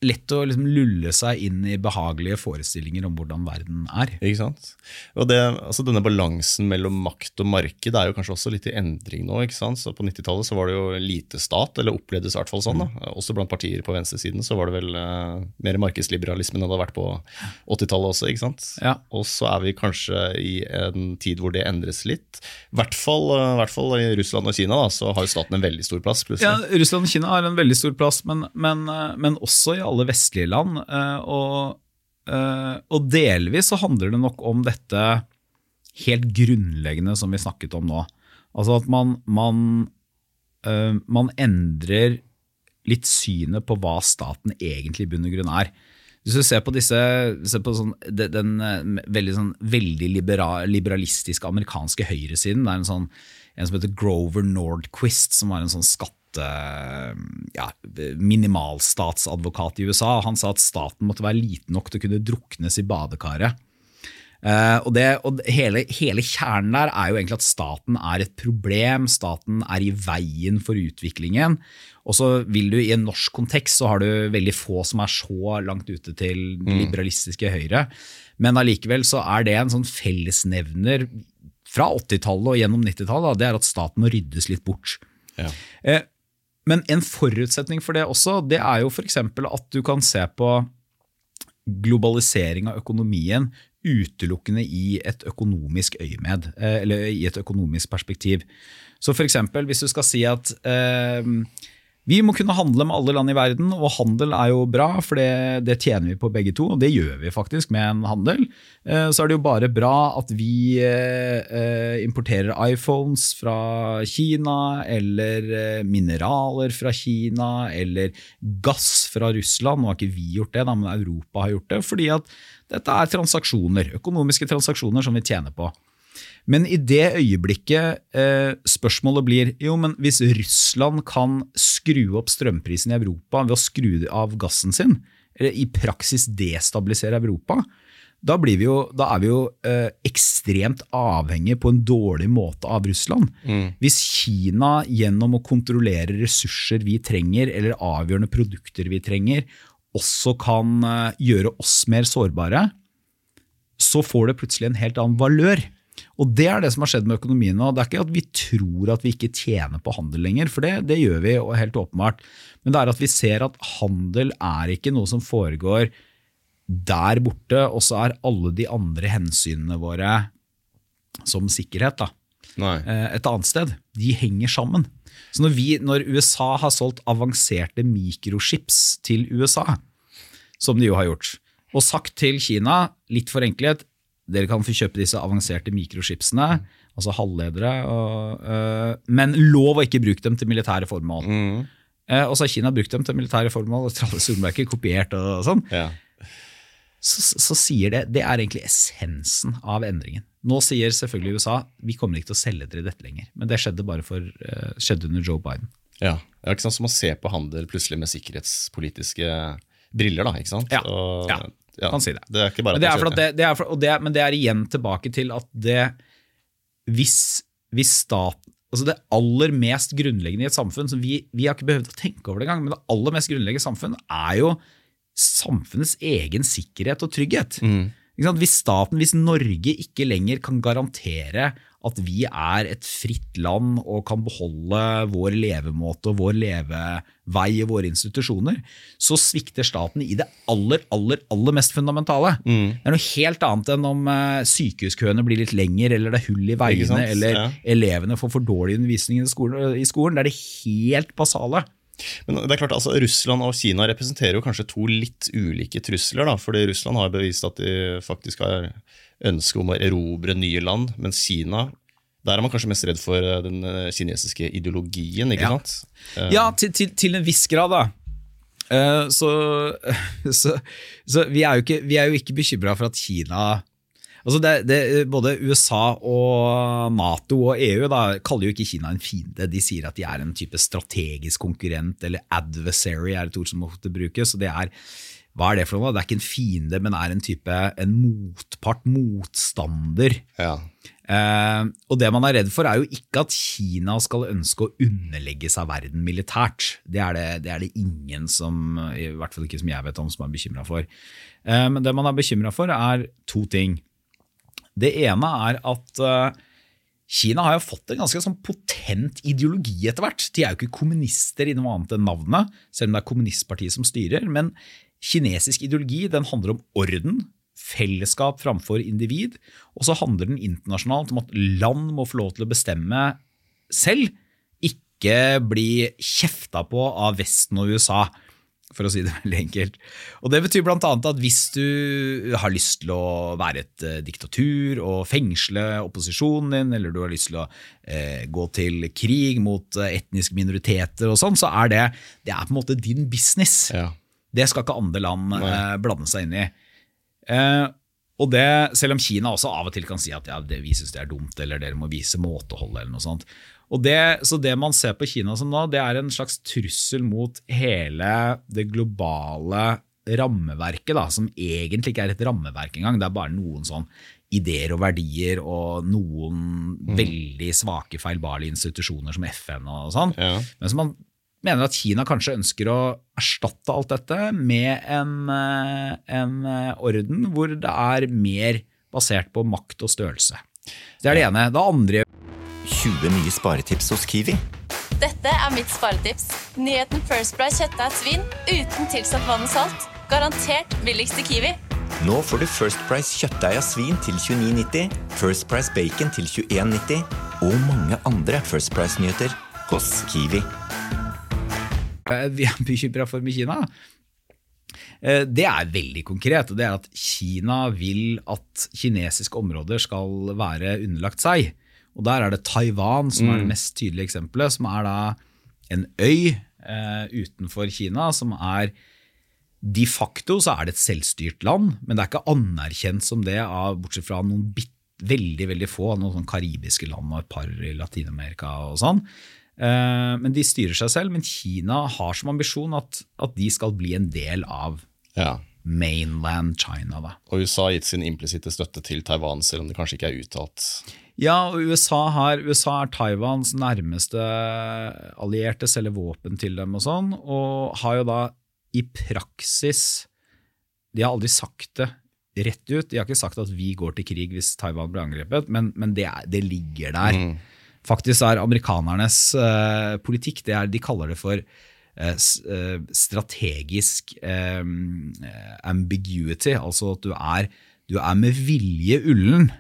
lett å liksom lulle seg inn i behagelige forestillinger om hvordan verden er. Ikke sant? Og det, altså Denne balansen mellom makt og marked er jo kanskje også litt i endring nå. ikke sant? Så På 90-tallet var det jo lite stat, eller opplevdes i hvert fall sånn. da. Mm. Også blant partier på venstresiden så var det vel uh, mer markedsliberalisme enn det hadde vært på 80-tallet også. ikke sant? Ja. Og så er vi kanskje i en tid hvor det endres litt. I hvert fall, uh, hvert fall i Russland og Kina da, så har jo staten en veldig stor plass. plutselig. Ja, Russland og Kina har en veldig stor plass, men, men, uh, men også i alle alle vestlige land. Eh, og, eh, og, delvis så handler det nok om dette helt grunnleggende som vi snakket om nå. Altså at man, man, eh, man endrer litt synet på hva staten egentlig i bunn og grunn er. Hvis du ser på, disse, ser på sånn, den, den veldig, sånn, veldig liberal, liberalistiske amerikanske høyresiden, det er en, sånn, en som heter Grover Nordquist, som var en sånn skatt ja, minimalstatsadvokat i USA. Han sa at staten måtte være liten nok til å kunne druknes i badekaret. Uh, og, det, og hele, hele, kjernen der er jo egentlig at staten er et problem, staten er i veien for utviklingen. Og så vil du I en norsk kontekst så har du veldig få som er så langt ute til det liberalistiske høyre. Men allikevel så er det en sånn fellesnevner fra 80-tallet og gjennom 90-tallet. Det er at staten må ryddes litt bort. Ja. Men en forutsetning for det også, det er jo f.eks. at du kan se på globalisering av økonomien utelukkende i et økonomisk øyemed, eh, eller i et økonomisk perspektiv. Så f.eks. hvis du skal si at eh, vi må kunne handle med alle land i verden, og handel er jo bra, for det, det, tjener vi på begge to. Og det gjør vi faktisk med en handel. Eh, så er det jo bare bra at vi eh, importerer iPhones fra Kina, eller eh, mineraler fra Kina, eller gass fra Russland. Nå har ikke vi gjort det, men Europa har gjort det. Fordi at dette er transaksjoner, økonomiske transaksjoner som vi tjener på. Men i det øyeblikket eh, spørsmålet blir jo, men hvis Russland kan skru opp strømprisen i Europa ved å skru av gassen sin, eller i praksis destabilisere Europa, da, vi jo, da er vi jo eh, ekstremt avhengige på en dårlig måte av Russland. Mm. Hvis Kina gjennom å kontrollere ressurser vi trenger, eller avgjørende produkter vi trenger, også kan eh, gjøre oss mer sårbare, så får det plutselig en helt annen valør. Og Det er det som har skjedd med økonomien nå. Det er ikke at vi tror at vi ikke tjener på handel lenger, for det, det gjør vi, og helt åpenbart. Men det er at vi ser at handel er ikke noe som foregår der borte, og så er alle de andre hensynene våre, som sikkerhet, da, Nei. Eh, et annet sted. De henger sammen. Så når, vi, når USA har solgt avanserte mikrochips til USA, som de jo har gjort, og sagt til Kina, litt forenklet, dere kan få kjøpe disse avanserte mikrochipsene, mm. altså halvledere, og, uh, men lov å ikke bruke dem til militære formål. Mm. Uh, og så har Kina brukt dem til militære formål, og Tralle Sundberg kopiert og sånn. Ja. Så, så, sier det Det er egentlig essensen av endringen. Nå sier selvfølgelig USA vi kommer ikke til å selge dere dette lenger. Men det skjedde bare for, uh, skjedde under Joe Biden. Ja, det er ikke sant, som å se på handel plutselig med sikkerhetspolitiske briller. da, ikke sant? Ja, og, ja ja. kan si det. Det er ikke bare men det er, det, det er for, det, men det er igjen tilbake til at det Hvis, hvis staten altså Det aller mest grunnleggende i et samfunn som vi, vi har ikke behøvd å tenke over det engang, men det aller mest grunnleggende i samfunn er jo samfunnets egen sikkerhet og trygghet. Mm. Hvis staten, hvis Norge ikke lenger kan garantere at vi er et fritt land og kan beholde vår levemåte og vår levevei og våre institusjoner, så svikter staten i det aller, aller, aller mest fundamentale. Mm. Det er noe helt annet enn om eh, sykehuskøene blir litt lengre, eller det er hull i veiene, eller ja. elevene får for dårlig undervisning i skolen. I skolen. Det er det helt basale. Men det er klart, altså, Russland og Kina representerer jo kanskje to litt ulike trusler. da, fordi Russland har bevist at de faktisk har ønske om å erobre nye land, mens Kina der er man kanskje mest redd for eh, den eh, kinesiske ideologien, ikke ja. sant? Ja, til, til, til, en viss grad, da. Eh, så, så, så vi, er ikke, vi, er jo ikke, bekymra for at Kina altså det, det, Både USA og Nato og EU da, kaller jo ikke Kina en fiende. De sier at de er en type strategisk konkurrent, eller adversary er et ord som ofte brukes. og det er hva er det for noe? Det er ikke en fiende, men er en type en motpart, motstander. Ja. Eh, og det man er redd for, er jo ikke at Kina skal ønske å underlegge seg verden militært. Det er det, det, er det ingen som, i hvert fall ikke som jeg vet om, som er bekymra for. Eh, men det man er bekymra for, er to ting. Det ene er at eh, Kina har jo fått en ganske sånn potent ideologi etter hvert. De er jo ikke kommunister i noe annet enn navnet, selv om det er kommunistpartiet som styrer. Men kinesisk ideologi den handler om orden, fellesskap framfor individ. Og så handler den internasjonalt om at land må få lov til å bestemme selv, ikke bli kjefta på av Vesten og USA for å si det veldig enkelt. Og Det betyr bl.a. at hvis du har lyst til å være et eh, diktatur og fengsle opposisjonen din, eller du har lyst til å eh, gå til krig mot eh, etniske minoriteter og sånn, så er det, det er på en måte din business. Ja. Det skal ikke andre land eh, blande seg inn i. Eh, og det, Selv om Kina også av og til kan si at ja, det, vi syns det er dumt, eller dere må vise måtehold, eller noe sånt. Og det, så det man ser på Kina som nå, det er en slags trussel mot hele det globale rammeverket, da, som egentlig ikke er et rammeverk engang. Det er bare noen sånn ideer og verdier og noen Mm. veldig svake, feilbarlige institusjoner som FN og sånn. Ja. Men som man mener at Kina kanskje ønsker å erstatte alt dette med en, eh, en eh, orden hvor det er mer basert på makt og størrelse. Det er det ene. Det andre 20 nye sparetips hos Kiwi. Dette er mitt sparetips. Nyheten First Price kjøttdeig svin uten tilsatt vann og salt. Garantert billigst i Kiwi. Nå får du First Price kjøttdeig av svin til 29,90, First Price bacon til 21,90 og mange andre First Price-nyheter hos Kiwi. Eh, vi er bekymra for med Kina, eh, det er veldig konkret. og Det er at Kina vil at kinesiske områder skal være underlagt seg. Og Der er det Taiwan som er det mest tydelige eksempelet, som er da en øy eh, utenfor Kina som er De facto så er det et selvstyrt land, men det er ikke anerkjent som det, av, bortsett fra noen bit, veldig veldig få, noen sånn karibiske land og et par i Latin-Amerika og sånn. Eh, men de styrer seg selv. Men Kina har som ambisjon at, at de skal bli en del av ja. mainland China. Da. Og USA har gitt sin implisitte støtte til Taiwan, selv om det kanskje ikke er uttalt. Ja, og USA, har, USA er Taiwans nærmeste allierte, selger våpen til dem og sånn, og har jo da i praksis De har aldri sagt det rett ut. De har ikke sagt at vi går til krig hvis Taiwan blir angrepet, men, men det, er, det ligger der. Faktisk er amerikanernes eh, politikk det er, De kaller det for eh, strategisk eh, ambiguity, altså at du er, du er med vilje ullen.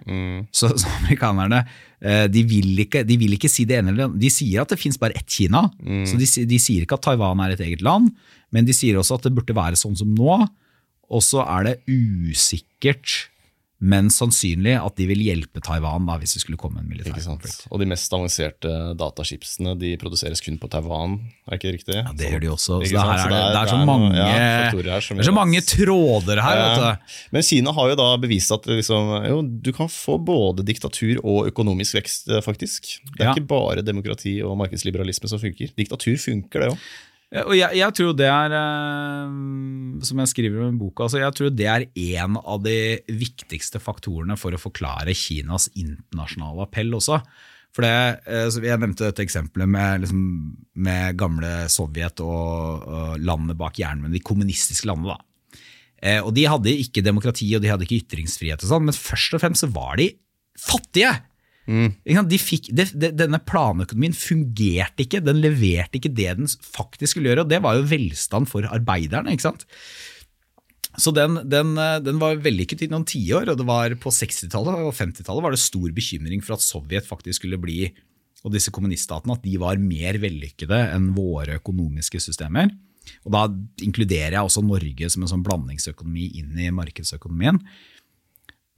Så, så amerikanerne de vil, ikke, de vil ikke si det ene eller det andre. De sier at det fins bare ett Kina. Så de, de sier ikke at Taiwan er et eget land, men de sier også at det burde være sånn som nå. Og så er det usikkert, men sannsynlig at de vil hjelpe Taiwan da, hvis det skulle komme en militær konflikt. Og de mest avanserte datachipsene de produseres kun på Taiwan, er ikke riktig? Ja, det gjør de også. Så Ikke det, er det, er så mange, ja, her det er så mange tråder her. Ja. vet du. Men Kina har jo da bevist at liksom, jo, du kan få både diktatur og økonomisk vekst, eh, faktisk. Det er Ja. ikke bare demokrati og markedsliberalisme som funker. Diktatur funker, det òg. Og jeg, jeg tror det er, eh, som jeg skriver om i boka, altså jeg tror det er en av de viktigste faktorene for å forklare Kinas internasjonale appell også. For det, eh, Jeg nevnte dette eksempelet med, liksom, med gamle Sovjet og, og landene bak jernmunnen, de kommunistiske landene. da. Eh, og De hadde ikke demokrati og de hadde ikke ytringsfrihet, og sånn, men først og fremst så var de fattige. Sant? De fikk, de, de, denne planøkonomien fungerte ikke, den leverte ikke det den faktisk skulle gjøre, og det var jo velstand for arbeiderne. ikke sant? Så den, den, eh, den var vellykket i noen tiår, og det var på 60-tallet og 50-tallet var det stor bekymring for at Sovjet faktisk skulle bli, og disse kommuniststatene, at de var mer vellykkede enn våre økonomiske systemer. Og da inkluderer jeg også Norge som en sånn blandingsøkonomi inn i markedsøkonomien.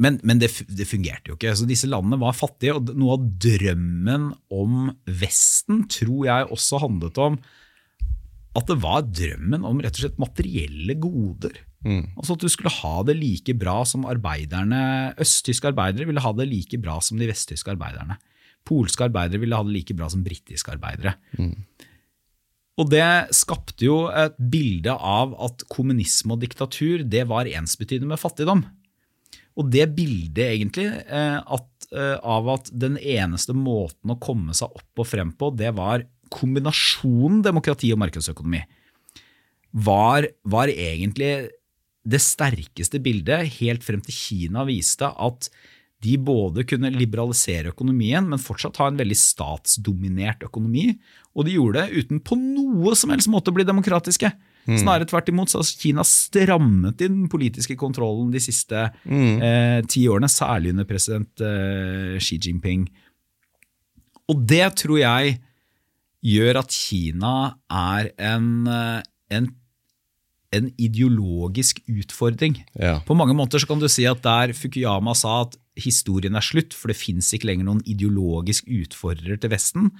Men, men det, det fungerte jo ikke. Så disse landene var fattige, og noe av drømmen om Vesten tror jeg også handlet om at det var drømmen om rett og slett materielle goder. Altså At du skulle ha det like bra som arbeiderne Østtyske arbeidere ville ha det like bra som de vesttyske arbeiderne. Polske arbeidere ville ha det like bra som britiske arbeidere. Og det skapte jo et bilde av at kommunisme og diktatur det var ensbetydende med fattigdom. Og det bildet egentlig eh, at, eh, av at den eneste måten å komme seg opp og frem på, det var kombinasjonen demokrati og markedsøkonomi, var, var egentlig det sterkeste bildet helt frem til Kina viste at de både kunne liberalisere økonomien, men fortsatt ha en veldig statsdominert økonomi. Og de gjorde det uten på noe som helst måte å bli demokratiske. Snarere tvert imot så har Kina strammet inn den politiske kontrollen de siste eh, ti årene, særlig under president eh, Xi Jinping. Og det tror jeg gjør at Kina er en, eh, en, en ideologisk utfordring. Ja. På mange måter så kan du si at der Fukuyama sa at historien er slutt, for det fins ikke lenger noen ideologisk utfordrer til Vesten,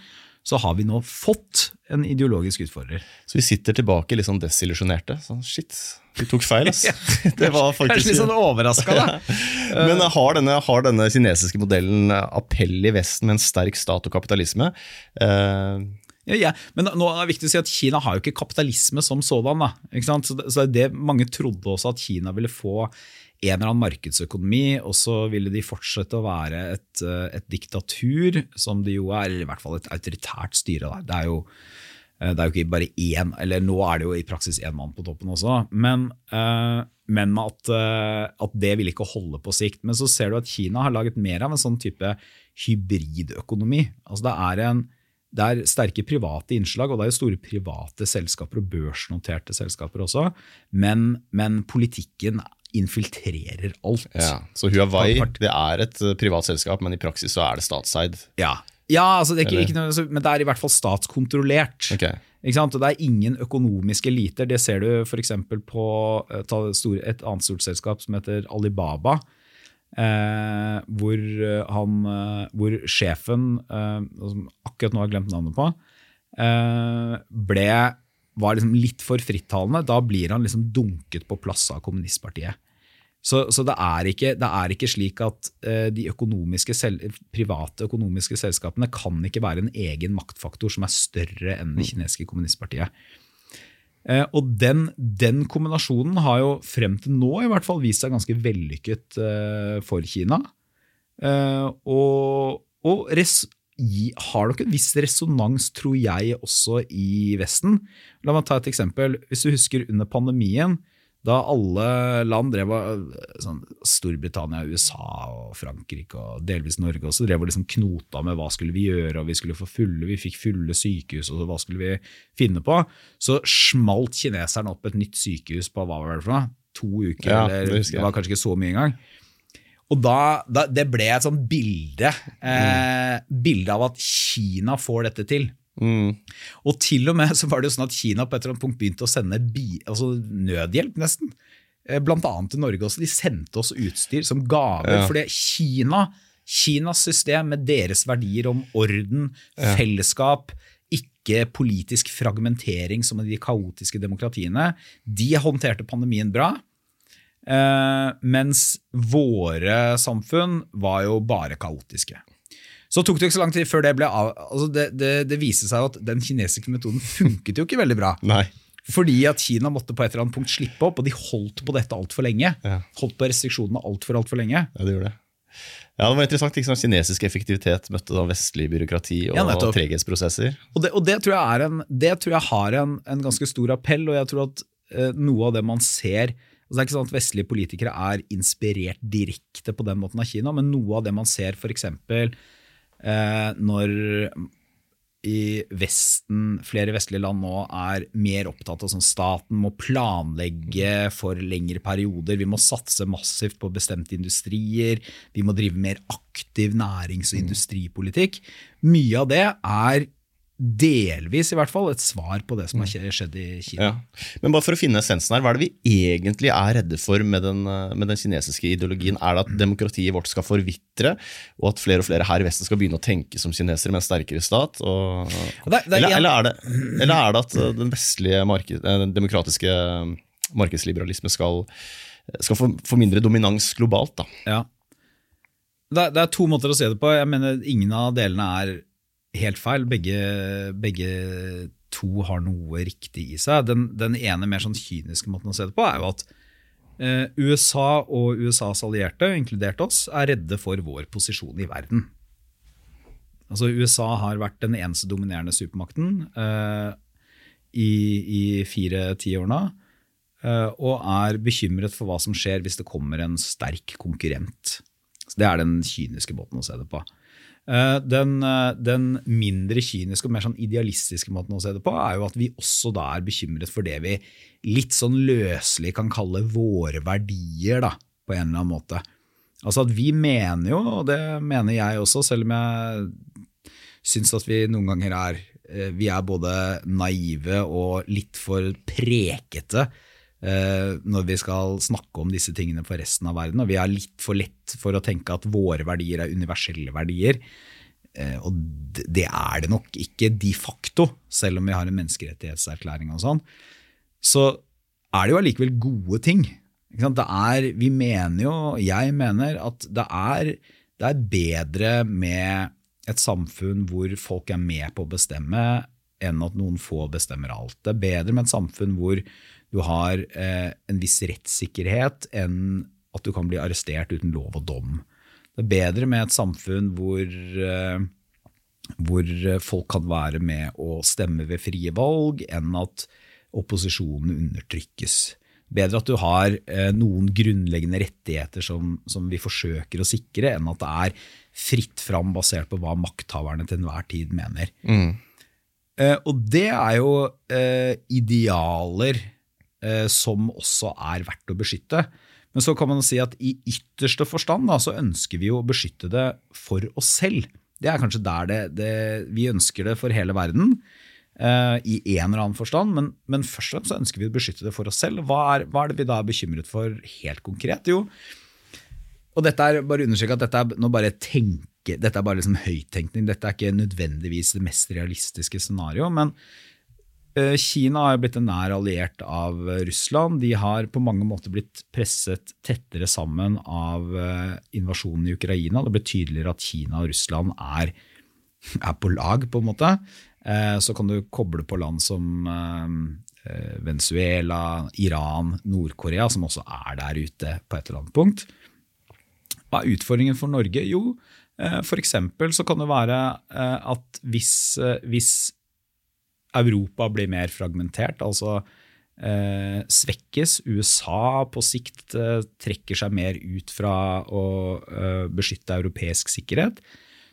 så har vi nå fått en ideologisk utfordrer. Så vi sitter tilbake litt sånn desillusjonerte. Sånn, shit, vi tok feil, ass. Det var faktisk litt sånn overraska, da. Men har denne, har denne kinesiske modellen appell i Vesten med en sterk stat og kapitalisme? Uh, Ja, ja. Men nå er det viktig å si at Kina har jo ikke kapitalisme som sådan. Da, ikke sant? Så, det, så det Mange trodde også at Kina ville få en eller annen markedsøkonomi, og så ville de fortsette å være et, eh, et diktatur, som de jo er, eller i hvert fall et autoritært styre. Da. Det er jo eh, det er jo ikke bare én, eller nå er det jo i praksis én mann på toppen også, men, eh, men at, at det vil ikke holde på sikt. Men så ser du at Kina har laget mer av en sånn type hybridøkonomi. Altså det er, en, det er sterke private innslag, og det er jo store private selskaper og børsnoterte selskaper også, men, men politikken infiltrerer alt. ja. Så Huawei det er et eh, privat selskap, men i praksis så er det statseid. Ja, ja altså det er ikke, ikke noe, altså, men det er i hvert fall statskontrollert. Okay. Og det er ingen økonomiske eliter. Det ser du f.eks. på eh, et annet stort selskap som heter Alibaba. Eh, hvor, eh, han, hvor sjefen, eh, som akkurat nå har glemt navnet på, eh, ble, var liksom litt for frittalende. Da blir han liksom dunket på plass av kommunistpartiet. Så, så det, er ikke, det er ikke slik at eh, de økonomiske private økonomiske selskapene kan ikke være en egen maktfaktor som er større enn det kinesiske kommunistpartiet. Eh, og den, den kombinasjonen har jo frem til nå i hvert fall vist seg ganske vellykket eh, for Kina. Og og res, har nok en viss resonans, tror jeg, også i Vesten. La meg ta et eksempel. Hvis du husker under pandemien, da alle land drev og, sånn, Storbritannia, USA og Frankrike og delvis Norge også drev og liksom knota med hva skulle vi gjøre, og vi skulle få fulle, vi fikk fulle sykehus, og hva skulle vi finne på? Så smalt kineserne opp et nytt sykehus på hva var det for noe? To uker, Ja, det eller det var kanskje ikke så mye engang. Og da, da, det ble et sånt bilde, eh, bilde av at Kina får dette til. Mm. Og til og med så var det jo sånn at Kina på et eller annet punkt begynte å sende bi, altså nødhjelp, nesten. Eh, Blant annet til Norge også. De sendte oss utstyr som gaver. Ja. Fordi Kina, Kinas system med deres verdier om orden, fellesskap, ikke politisk fragmentering som de kaotiske demokratiene, de håndterte pandemien bra. Eh, mens våre samfunn var jo bare kaotiske. Så tok det ikke så lang tid før det ble av, altså det, det, det viste seg at den kinesiske metoden funket jo ikke veldig bra. Nei. Fordi at Kina måtte på et eller annet punkt slippe opp, og de holdt på dette altfor lenge. Ja. Holdt på restriksjonene altfor altfor lenge. Ja, det gjorde det. Ja, det var interessant. Liksom? Kinesisk effektivitet møtte da vestlig byråkrati og Ja, treghetsprosesser. Og det, og det, tror, jeg er en, det tror jeg har en, en ganske stor appell, og jeg tror at eh, noe av det man ser altså Det er ikke sånn at vestlige politikere er inspirert direkte på den måten av Kina, men noe av det man ser f.eks. Eh, når i Vesten, flere vestlige land nå er mer opptatt av sånn staten må planlegge for lengre perioder, vi må satse massivt på bestemte industrier, vi må drive mer aktiv nærings- og industripolitikk. Mye av det er delvis i hvert fall et svar på det som har skjedd i Kina. Ja. Men bare for å finne essensen her, hva er det vi egentlig er redde for med den, eh, med den kinesiske ideologien? Er det at demokratiet vårt skal forvitre, og at flere og flere her i Vesten skal begynne å tenke som kinesere med en sterkere stat? Og, det det er eller, eller, er det, eller er det at eh, den vestlige marked, eh, den demokratiske eh, markedsliberalisme skal, skal få, mindre dominans globalt? da? Ja. Det er to måter å se det på. Jeg mener Ingen av delene er helt feil. Begge, begge to har noe riktig i seg. Den, den ene mer sånn kyniske måten å se det på er jo at eh, USA og USAs allierte, inkludert oss, er redde for vår posisjon i verden. Altså USA har vært den eneste dominerende supermakten eh, i, i fire tiårene. Uh, og er bekymret for hva som skjer hvis det kommer en sterk konkurrent. Så Det er den kyniske måten å se det på. Uh, den, uh, den, mindre kyniske og mer sånn idealistiske måten å se det på er jo at vi også da er bekymret for det vi litt sånn løselig kan kalle våre verdier, da, på en eller annen måte. Altså at vi mener jo, og det mener jeg også, selv om jeg syns at vi noen ganger er vi er både naive og litt for prekete Eh, når vi skal snakke om disse tingene for resten av verden. Og vi har litt for lett for å tenke at våre verdier er universelle verdier. Eh, og det er det nok ikke de facto, selv om vi har en menneskerettighetserklæring og sånn. Så er det jo allikevel gode ting. Er, vi mener jo, jeg mener, at det er, det er bedre med et samfunn hvor folk er med på å bestemme, enn at noen få bestemmer alt. Det er bedre med et samfunn hvor du har eh, en viss rettssikkerhet enn at du kan bli arrestert uten lov og dom. Det er bedre med et samfunn hvor, eh, hvor folk kan være med å stemme ved frie valg, enn at opposisjonen undertrykkes. Bedre at du har eh, noen grunnleggende rettigheter som, som, vi forsøker å sikre, enn at det er fritt fram basert på hva makthaverne til enhver tid mener. Mm. Eh, og det er jo eh, idealer Eh, som også er verdt å beskytte. Men så kan man si at i ytterste forstand da, så ønsker vi jo å beskytte det for oss selv. Det er kanskje der det, det Vi ønsker det for hele verden. eh, i en eller annen forstand, men, men, først og fremst så ønsker vi å beskytte det for oss selv. Hva er, hva er, det vi da er bekymret for helt konkret? Jo, og dette er bare understreke at dette er nå bare tenke, dette er bare liksom høyttenkning. Dette er ikke nødvendigvis det mest realistiske scenarioet. Eh, Kina har blitt en nær alliert av Russland. De har på mange måter blitt presset tettere sammen av eh, invasjonen i Ukraina. Det ble tydeligere at Kina og Russland er, er på lag, på en måte. Eh, så kan du koble på land som Venezuela, Iran, Nord-Korea, som også er der ute på et eller annet punkt. Hva er utfordringen for Norge? Jo, f.eks. så kan det være at hvis, hvis Europa blir mer fragmentert, altså eh, svekkes. USA på sikt eh, trekker seg mer ut fra å eh, beskytte europeisk sikkerhet.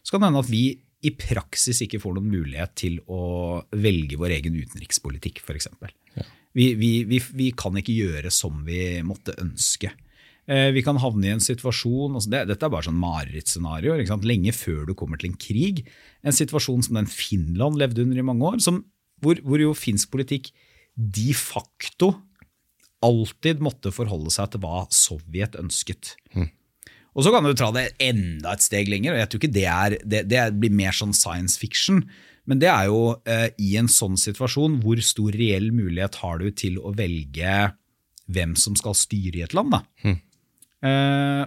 Så kan det hende at vi i praksis ikke får noen mulighet til å velge vår egen utenrikspolitikk, f.eks. Ja. Vi, vi, vi, vi, kan ikke gjøre som vi måtte ønske. Eh, vi kan havne i en situasjon altså det, Dette er bare sånn marerittscenario. Lenge før du kommer til en krig. En situasjon som den Finland levde under i mange år, som hvor, hvor jo finsk politikk de facto alltid måtte forholde seg til hva Sovjet ønsket. Mm. Og så kan du ta det enda et steg lenger, og jeg tror ikke det, er, det, det blir mer sånn science fiction. Men det er jo eh, i en sånn situasjon, hvor stor reell mulighet har du til å velge hvem som skal styre i et land? da? Mm. Eh,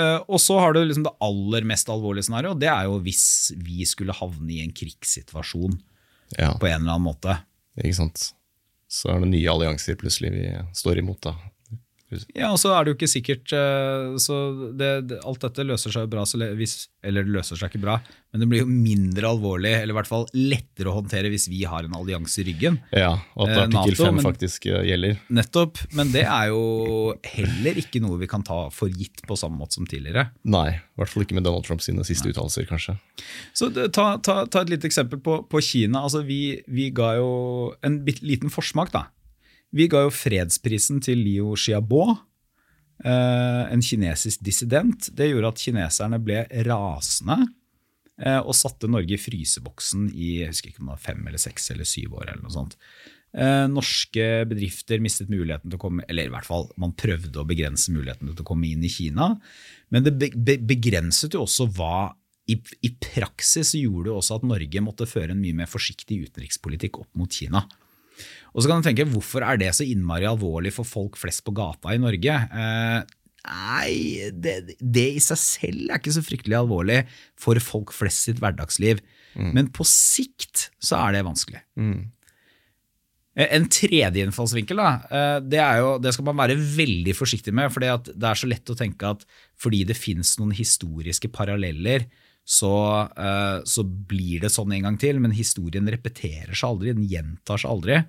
eh, og så har du liksom det aller mest alvorlige scenarioet. Det er jo hvis vi skulle havne i en krigssituasjon ja. på en eller annen måte. Ikke sant. Så er det nye allianser plutselig vi står imot. da. Ja, og så er det jo ikke sikkert eh, så det, det, Alt dette løser seg jo bra, hvis, eller det løser seg ikke bra, men det blir jo mindre alvorlig, eller i hvert fall lettere å håndtere hvis vi har en allianse i ryggen. Ja, og at eh, artikkel 5 faktisk eh, gjelder. Nettopp, men det er jo heller ikke noe vi kan ta for gitt på samme måte som tidligere. Nei, i hvert fall ikke med Donald Trumps siste uttalelser, kanskje. Så ta, ta, ta, et lite eksempel på, på Kina. Altså, vi, vi ga jo en liten forsmak, da vi ga jo fredsprisen til Liu Xiaobo, eh, en kinesisk dissident. Det gjorde at kineserne ble rasende eh, og satte Norge i fryseboksen i jeg husker ikke om det var fem eller seks eller syv år. eller noe sånt. Eh, norske bedrifter mistet muligheten til å komme eller i hvert fall man prøvde å begrense muligheten til å komme inn i Kina. Men det begrenset jo også hva i, i praksis gjorde det også at Norge måtte føre en mye mer forsiktig utenrikspolitikk opp mot Kina. Og så kan du tenke, Hvorfor er det så innmari alvorlig for folk flest på gata i Norge? Eh, nei, det, det, i seg selv er ikke så fryktelig alvorlig for folk flest sitt hverdagsliv. Mm. Men på sikt så er det vanskelig. Mm. Eh, En tredje innfallsvinkel da, eh, det, er jo, det skal man være veldig forsiktig med. For det er så lett å tenke at fordi det finnes noen historiske paralleller, så, eh, så blir det sånn en gang til. Men historien repeterer seg aldri, den gjentar seg aldri.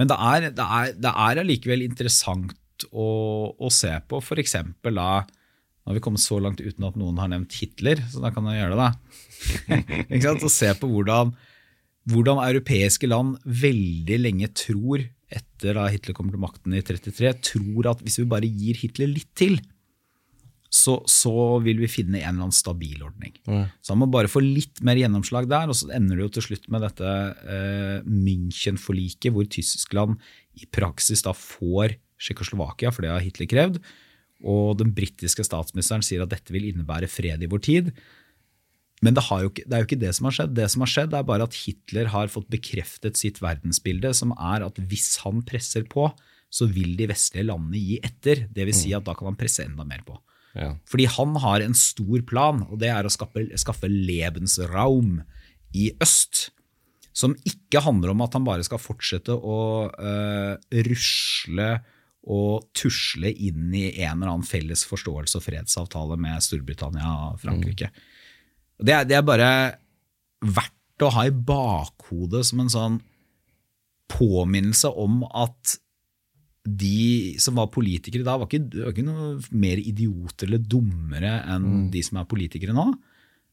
Men det er, det allikevel interessant å, å se på f.eks. da Nå har vi kommet så langt uten at noen har nevnt Hitler, så da kan jeg gjøre det. da. Ikke sant? Å se på hvordan, hvordan europeiske land veldig lenge tror, etter da Hitler kommer til makten i 33, tror at hvis vi bare gir Hitler litt til, så, så vil vi finne en eller annen stabil ordning. Så han må bare få litt mer gjennomslag der, og så ender det jo til slutt med dette eh, München-forliket, hvor Tyskland i praksis da får Tsjekkoslovakia, for det har Hitler krevd, og den britiske statsministeren sier at dette vil innebære fred i vår tid. Men det, ikke, det er jo ikke det som har skjedd. Det som har skjedd er bare at Hitler har fått bekreftet sitt verdensbilde, som er at hvis han presser på, så vil de vestlige landene gi etter. Det vil si at da kan han presse enda mer på. Ja. Fordi han har en stor plan, og det er å skaffe, skaffe Lebensraum i øst. Som ikke handler om at han bare skal fortsette å uh, rusle og tusle inn i en eller annen felles forståelse og fredsavtale med Storbritannia og Frankrike. Det, er, det er bare verdt å ha i bakhodet som en sånn påminnelse om at de som var politikere da, var ikke, var ikke noe mer idioter eller dummere enn de som er politikere nå.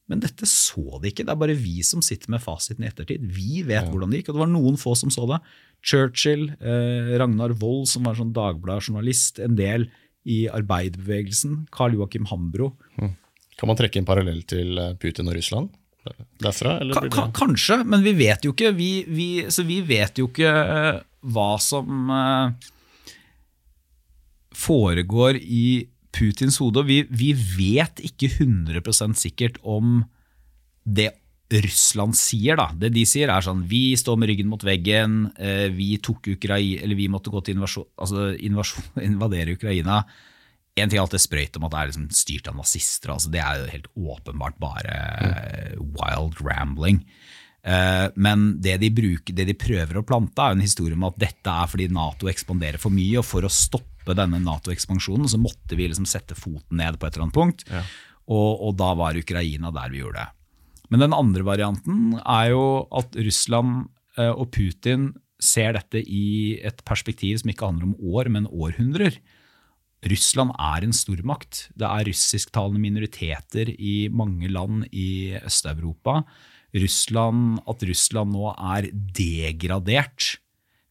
Men dette så de ikke. Det er bare vi som sitter med fasiten i ettertid. Vi vet hvordan det gikk, og det var noen få som så det. Churchill, eh, Ragnar Wold, som var sånn Dagbladet-journalist, en del i arbeiderbevegelsen, Karl Joakim Hambro. Kan man trekke en parallell til eh, Putin og Russland derfra? Det kanskje, men vi vet jo ikke. Vi, vi, så vi vet jo ikke eh, hva som eh, foregår i Putins hode. Vi, vi vet ikke 100% sikkert om det Russland sier. da. Det de sier er sånn Vi står med ryggen mot veggen. eh, Vi tok Ukraina, eller vi måtte gå til invasjon, altså invasjon, invadere Ukraina. En ting er alt det sprøyt om at det er liksom styrt av nazister. altså Det er jo helt åpenbart bare mm. wild rambling. Eh, Men det de, bruker, det de prøver å plante, er en historie om at dette er fordi Nato ekspanderer for mye, og for å stoppe denne Nato-ekspansjonen så måtte vi liksom sette foten ned på et eller annet punkt. Og, og da var Ukraina der vi gjorde det. Men den andre varianten er jo at Russland eh, og Putin ser dette i et perspektiv som ikke handler om år, men århundrer. Russland er en stormakt. Det er russisktalende minoriteter i mange land i Øst-Europa. Russland, at Russland nå er degradert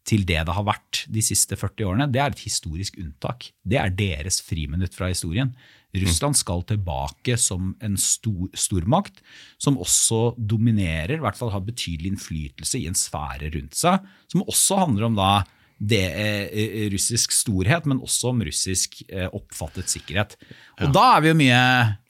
til det det har vært de siste 40 årene, det er et historisk unntak. Det er deres friminutt fra historien. Russland skal tilbake som en stor, stormakt som også dominerer, i hvert fall har betydelig innflytelse i en sfære rundt seg, som også handler om da det, eh, russisk storhet, men også om russisk eh, oppfattet sikkerhet. Og da er vi jo mye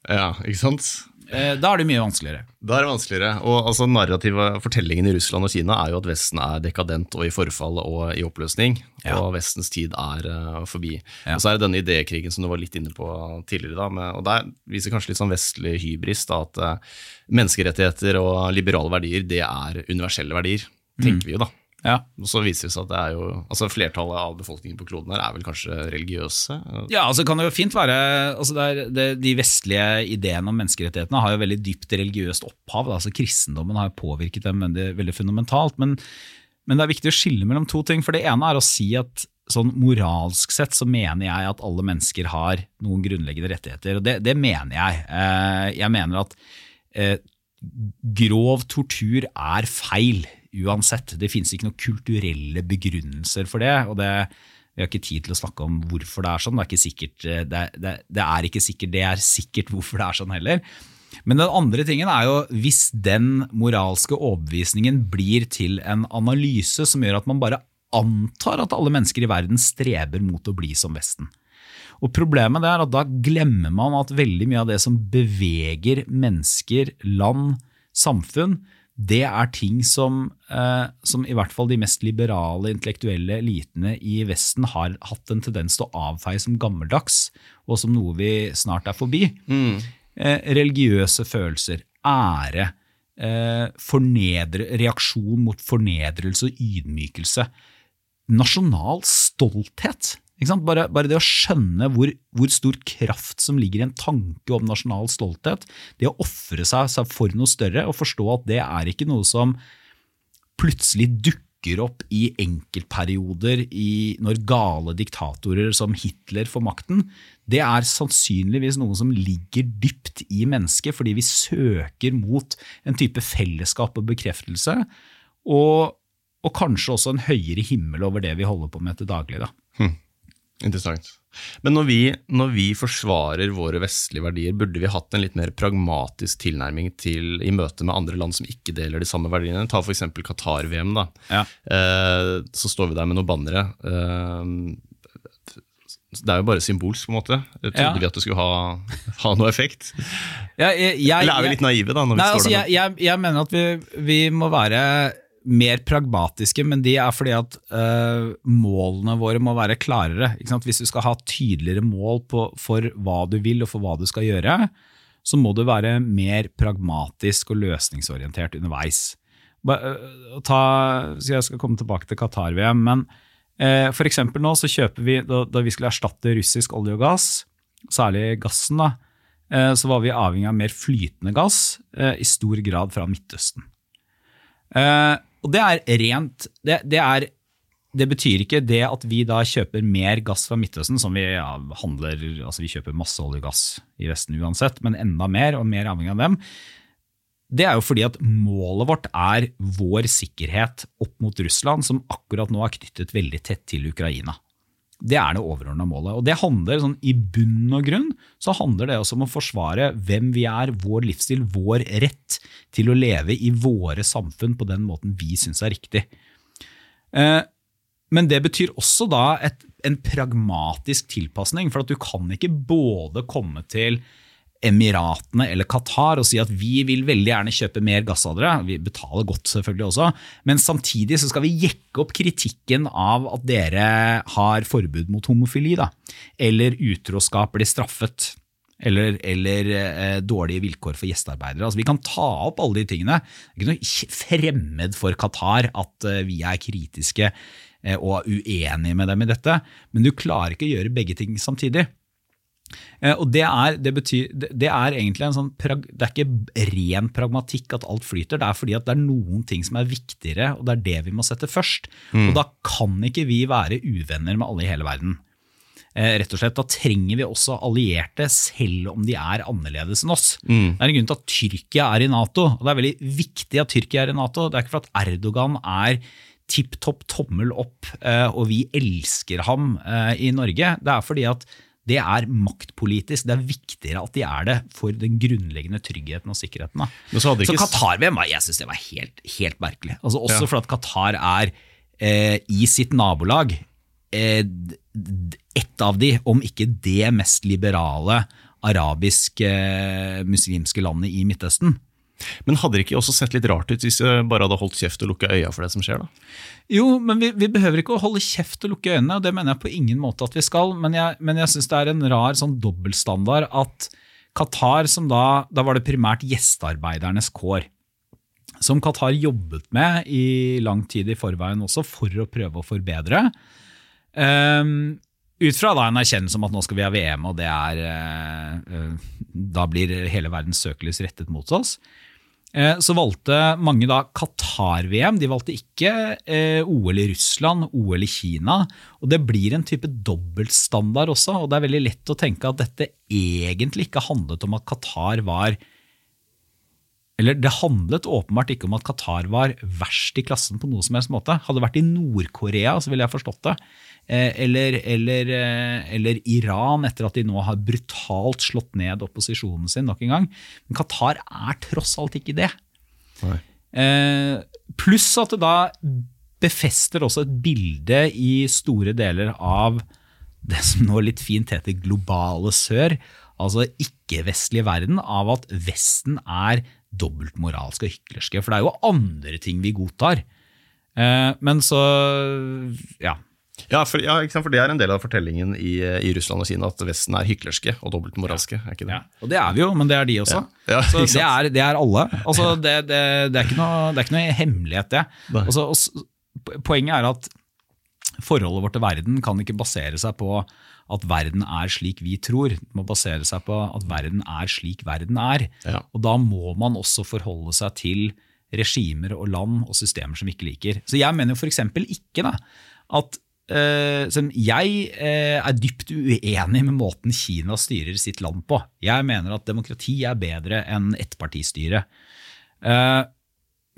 Ja, ikke sant? Eh, Da er det mye vanskeligere. Da er det vanskeligere. Og altså, narrative fortellingen i Russland og Kina er jo at Vesten er dekadent og i forfall og i oppløsning. Ja. Og Vestens tid er uh, forbi. Ja. Og så er det denne idékrigen som du var litt inne på tidligere. Da, med, og Der viser kanskje litt sånn vestlig hybris da, at uh, menneskerettigheter og liberale verdier det er universelle verdier. Tenker vi jo, da. Ja. Og så viser det seg at det er jo, altså flertallet av befolkningen på kloden her er vel kanskje religiøse. Ja, altså kan det jo fint være altså det det, De vestlige ideene om menneskerettighetene har jo veldig dypt religiøst opphav. altså Kristendommen har påvirket dem veldig, veldig fundamentalt. Men, men det er viktig å skille mellom to ting. For det ene er å si at sånn moralsk sett så mener jeg at alle mennesker har noen grunnleggende rettigheter. Og det, det mener jeg. Eh, Jeg mener at eh, grov tortur er feil uansett. Det finnes ikke noen kulturelle begrunnelser for det. og det vi har ikke tid til å snakke om hvorfor det er sånn. Det er ikke sikkert eh, det, det, det er ikke sikkert det er sikkert hvorfor det er sånn heller. Men den andre tingen er jo hvis den moralske overbevisningen blir til en analyse som gjør at man bare antar at alle mennesker i verden streber mot å bli som Vesten. Og Problemet er at da glemmer man at veldig mye av det som beveger mennesker, land, samfunn, det er ting som, eh, som i hvert fall de mest liberale intellektuelle elitene i Vesten har hatt en tendens til å avfeie som gammeldags, og som noe vi snart er forbi. Eh, religiøse følelser, ære, eh, fornedre, reaksjon mot fornedrelse og ydmykelse. Nasjonal stolthet. Bare, bare det å skjønne hvor, hvor stor kraft som ligger i en tanke om nasjonal stolthet, det å ofre seg, for noe større og forstå at det er ikke noe som plutselig dukker opp i enkeltperioder i, når gale diktatorer som Hitler får makten, det er sannsynligvis noe som ligger dypt i mennesket, fordi vi søker mot en type fellesskap og bekreftelse, og, og kanskje også en høyere himmel over det vi holder på med til daglig. Da. Interessant. Men når vi, når vi forsvarer våre vestlige verdier, burde vi hatt en litt mer pragmatisk tilnærming til i møte med andre land som ikke deler de samme verdiene? Ta f.eks. Qatar-VM. da. Ja. Eh, så står vi der med noen bannere. Eh, det er jo bare symbolsk, på en måte. Jeg trodde Ja. vi at det skulle ha, ha noe effekt. Ja, jeg, jeg, Eller er vi litt naive, da? når vi Nei, står altså, der? jeg, jeg, mener at vi, vi må være mer pragmatiske, men de er fordi at uh, målene våre må være klarere. Hvis du skal ha tydeligere mål på, for hva du vil og for hva du skal gjøre, så må du være mer pragmatisk og løsningsorientert underveis. Øh, ta, jeg skal komme tilbake til Qatar-VM, men uh, for eksempel nå så kjøper vi, da, da vi skulle erstatte russisk olje og gass, særlig gassen, da, uh, så var vi avhengig av mer flytende gass, eh, i stor grad fra Midtøsten. Eh, og det er rent det, det, er, det betyr ikke det at vi da kjøper mer gass fra Midtøsten, som vi ja, handler altså Vi kjøper masse olje og gass i Vesten uansett, men enda mer, og mer avhengig av dem. Det er jo fordi at målet vårt er vår sikkerhet opp mot Russland, som akkurat nå er knyttet veldig tett til Ukraina. Det er det overordna målet. Og det handler sånn, I bunn og grunn så handler det også om å forsvare hvem vi er, vår livsstil, vår rett til å leve i våre samfunn på den måten vi syns er riktig. Eh, men det betyr også da et, en pragmatisk tilpasning, for at du kan ikke både komme til Emiratene eller Qatar og si at vi vil veldig gjerne kjøpe mer gass av dere, vi betaler godt selvfølgelig også, men samtidig så skal vi jekke opp kritikken av at dere har forbud mot homofili, da, eller utroskap blir straffet. Eller, eller eh, dårlige vilkår for gjestearbeidere. Altså, vi kan ta opp alle de tingene. Det er ikke noe fremmed for Qatar at eh, vi er kritiske eh, og uenige med dem i dette, men du klarer ikke å gjøre begge ting samtidig. Eh, Og det er, det, betyr, det, er egentlig en sånn Det er ikke ren pragmatikk at alt flyter, det er fordi at det er noen ting som er viktigere, og det er det vi må sette først. Og da kan ikke vi være uvenner med alle i hele verden. Eh, rett og slett, Da trenger vi også allierte, selv om de er annerledes enn oss. Det er en grunn til at Tyrkia er i Nato, og det er veldig viktig at Tyrkia er i Nato. Det er ikke for at Erdogan er tipp topp tommel opp, eh, og vi elsker ham i Norge. Det er fordi at det er maktpolitisk. Det er viktigere at de er det for den grunnleggende tryggheten og sikkerheten. Så hadde Så ikke- Qatar-VM jeg synes det var helt, helt merkelig. Altså også Ja. fordi at Qatar er eh, i sitt nabolag eh, ett av de, om ikke det mest liberale arabiske, muslimske landet i Midtøsten. Men hadde det ikke også sett litt rart ut hvis vi bare hadde holdt kjeft og lukka øya for det som skjer? da? Jo, men vi, vi behøver ikke å holde kjeft og lukke øynene, og det mener jeg på ingen måte at vi skal, men jeg, men jeg syns det er en rar sånn dobbeltstandard at Qatar, som da, da var det primært gjestearbeidernes kår, som Qatar jobbet med i lang tid i forveien også for å prøve å forbedre. Um, ut fra da en erkjennelse om at nå skal vi ha VM, og det er, uh, da blir hele verdens søkelys rettet mot oss. Eh, Så valgte mange da Qatar-VM, de valgte ikke eh, OL i Russland, OL i Kina. Og det blir en type dobbeltstandard også, og det er veldig lett å tenke at dette egentlig ikke handlet om at Qatar var eller det handlet åpenbart ikke om at Qatar var verst i klassen på noe som helst måte. Hadde det vært i Nord-Korea, så ville jeg forstått det. Eh, Eller, eller, eh, eller Iran, etter at de nå har brutalt slått ned opposisjonen sin nok en gang. Men Qatar er tross alt ikke det. Eh, Pluss at det da befester også et bilde i store deler av det som nå litt fint heter globale sør, altså ikke-vestlige verden, av at Vesten er dobbeltmoralske og hyklerske. For det er jo andre ting vi godtar. Eh, men så, ja. Ja, for, ja for det er en del av fortellingen i, i Russland og Kina, at Vesten er hyklerske og dobbeltmoralske. er ikke det? Ja, og det er vi jo, men det er de også. Ja. Så det er, det er alle. Altså, det, det, det, er ikke noe, det er ikke noe hemmelighet, det. Altså, og poenget er at forholdet vårt til verden kan ikke basere seg på at verden er slik vi tror. Det må basere seg på at verden er slik verden er. Ja. Og da må man også forholde seg til regimer og land og systemer som vi ikke liker. Så jeg mener f.eks. ikke da, at eh, som jeg uh, er dypt uenig med måten Kina styrer sitt land på. Jeg mener at demokrati er bedre enn ettpartistyre. Uh,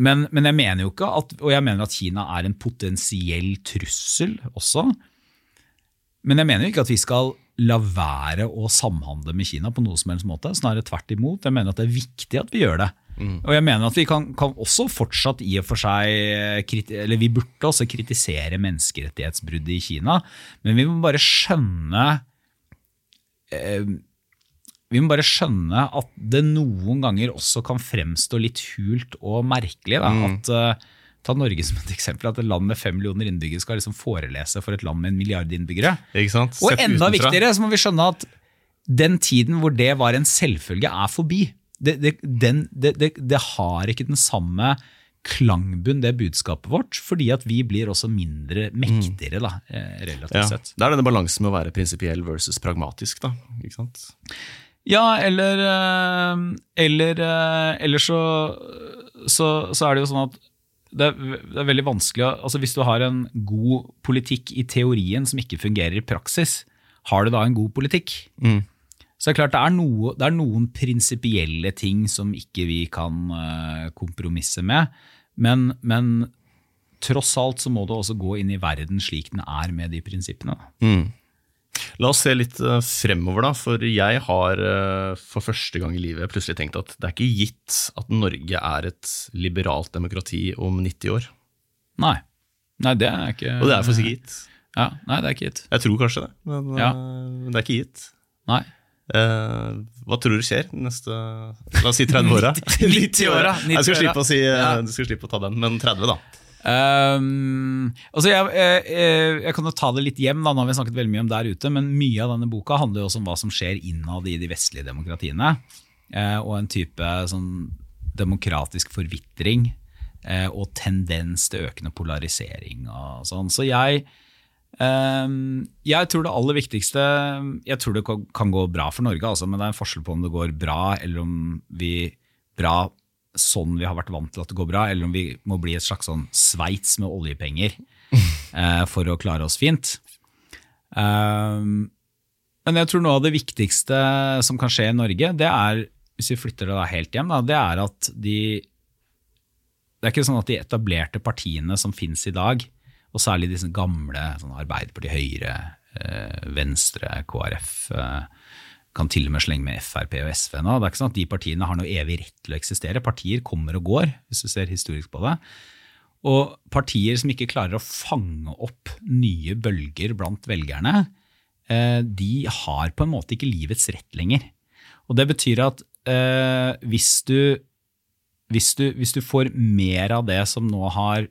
men, men jeg mener jo ikke at, og jeg mener at Kina er en potensiell trussel også. Men jeg mener jo ikke at vi skal la være å samhandle med Kina på noe som helst måte. Snarere tvert imot. Jeg mener at det er viktig at vi gjør det. Og jeg mener at vi kan, kan også fortsatt i og for seg Eller vi burde også kritisere menneskerettighetsbruddet i Kina, men vi må bare skjønne eh, vi må bare skjønne at det noen ganger også kan fremstå litt hult og merkelig. Da, at, eh, ta Norge som et eksempel, at et land med fem millioner innbyggere skal liksom forelese for et land med en milliard innbyggere. Ikke sant? Og enda utenfra. viktigere så må vi skjønne at den tiden hvor det var en selvfølge, er forbi. Det, det, den, det, det, har ikke den samme klangbunn, det budskapet vårt, fordi at vi blir også mindre mektigere, da, eh, relativt Ja. sett. Det er denne balansen med å være prinsipiell versus pragmatisk. da, ikke sant? Ja, eller, eh, eller, eh, eller så, så, så er det jo sånn at det er, det er veldig vanskelig altså Hvis du har en god politikk i teorien som ikke fungerer i praksis, har du da en god politikk? Så det er klart det er, noe, det er noen prinsipielle ting som ikke vi kan eh, kompromisse med, men, men tross alt så må du også gå inn i verden slik den er med de prinsippene. da. La oss se litt eh, fremover, da. For jeg har eh, for første gang i livet plutselig tenkt at det er ikke gitt at Norge er et liberalt demokrati om 90 år. Nei. Nei, det er ikke Og det er for sikkert gitt. Ja, nei, det er ikke gitt. Jeg tror kanskje det, men Ja. eh, det er ikke gitt. Nei. Uh, hva tror du skjer neste La oss si 30 åra? 90-åra, Jeg skal 90-åra. slippe å si Ja. Du skal slippe å ta den, men 30, da. Altså jeg, jeg, jeg, kan jo ta det litt hjem, da, nå har vi snakket veldig mye om der ute, men mye av denne boka handler jo også om hva som skjer innad i de vestlige demokratiene. Uh, og en type sånn demokratisk forvitring uh, og tendens til økende polarisering og sånn. Så jeg Um, jeg tror det aller viktigste Jeg tror det kan gå bra for Norge, altså, men det er en forskjell på om det går bra, eller om vi bra sånn vi har vært vant til at det går bra, eller om vi må bli et slags sånn Sveits med oljepenger eh, for å klare oss fint. Um, men jeg tror noe av det viktigste som kan skje i Norge, det er, hvis vi flytter det da helt hjem, da, det er at de Det er ikke sånn at de etablerte partiene som finnes i dag, og særlig disse gamle sånn Arbeiderpartiet, Høyre, eh, Venstre, KrF eh, kan til og med slenge med Frp og SV nå. Det er ikke sånn at de partiene har noe evig rett til å eksistere. Partier kommer og går, hvis du ser historisk på det. Og partier som ikke klarer å fange opp nye bølger blant velgerne, eh, de har på en måte ikke livets rett lenger. Og det betyr at eh, hvis, du, hvis, du, hvis du får mer av det som nå har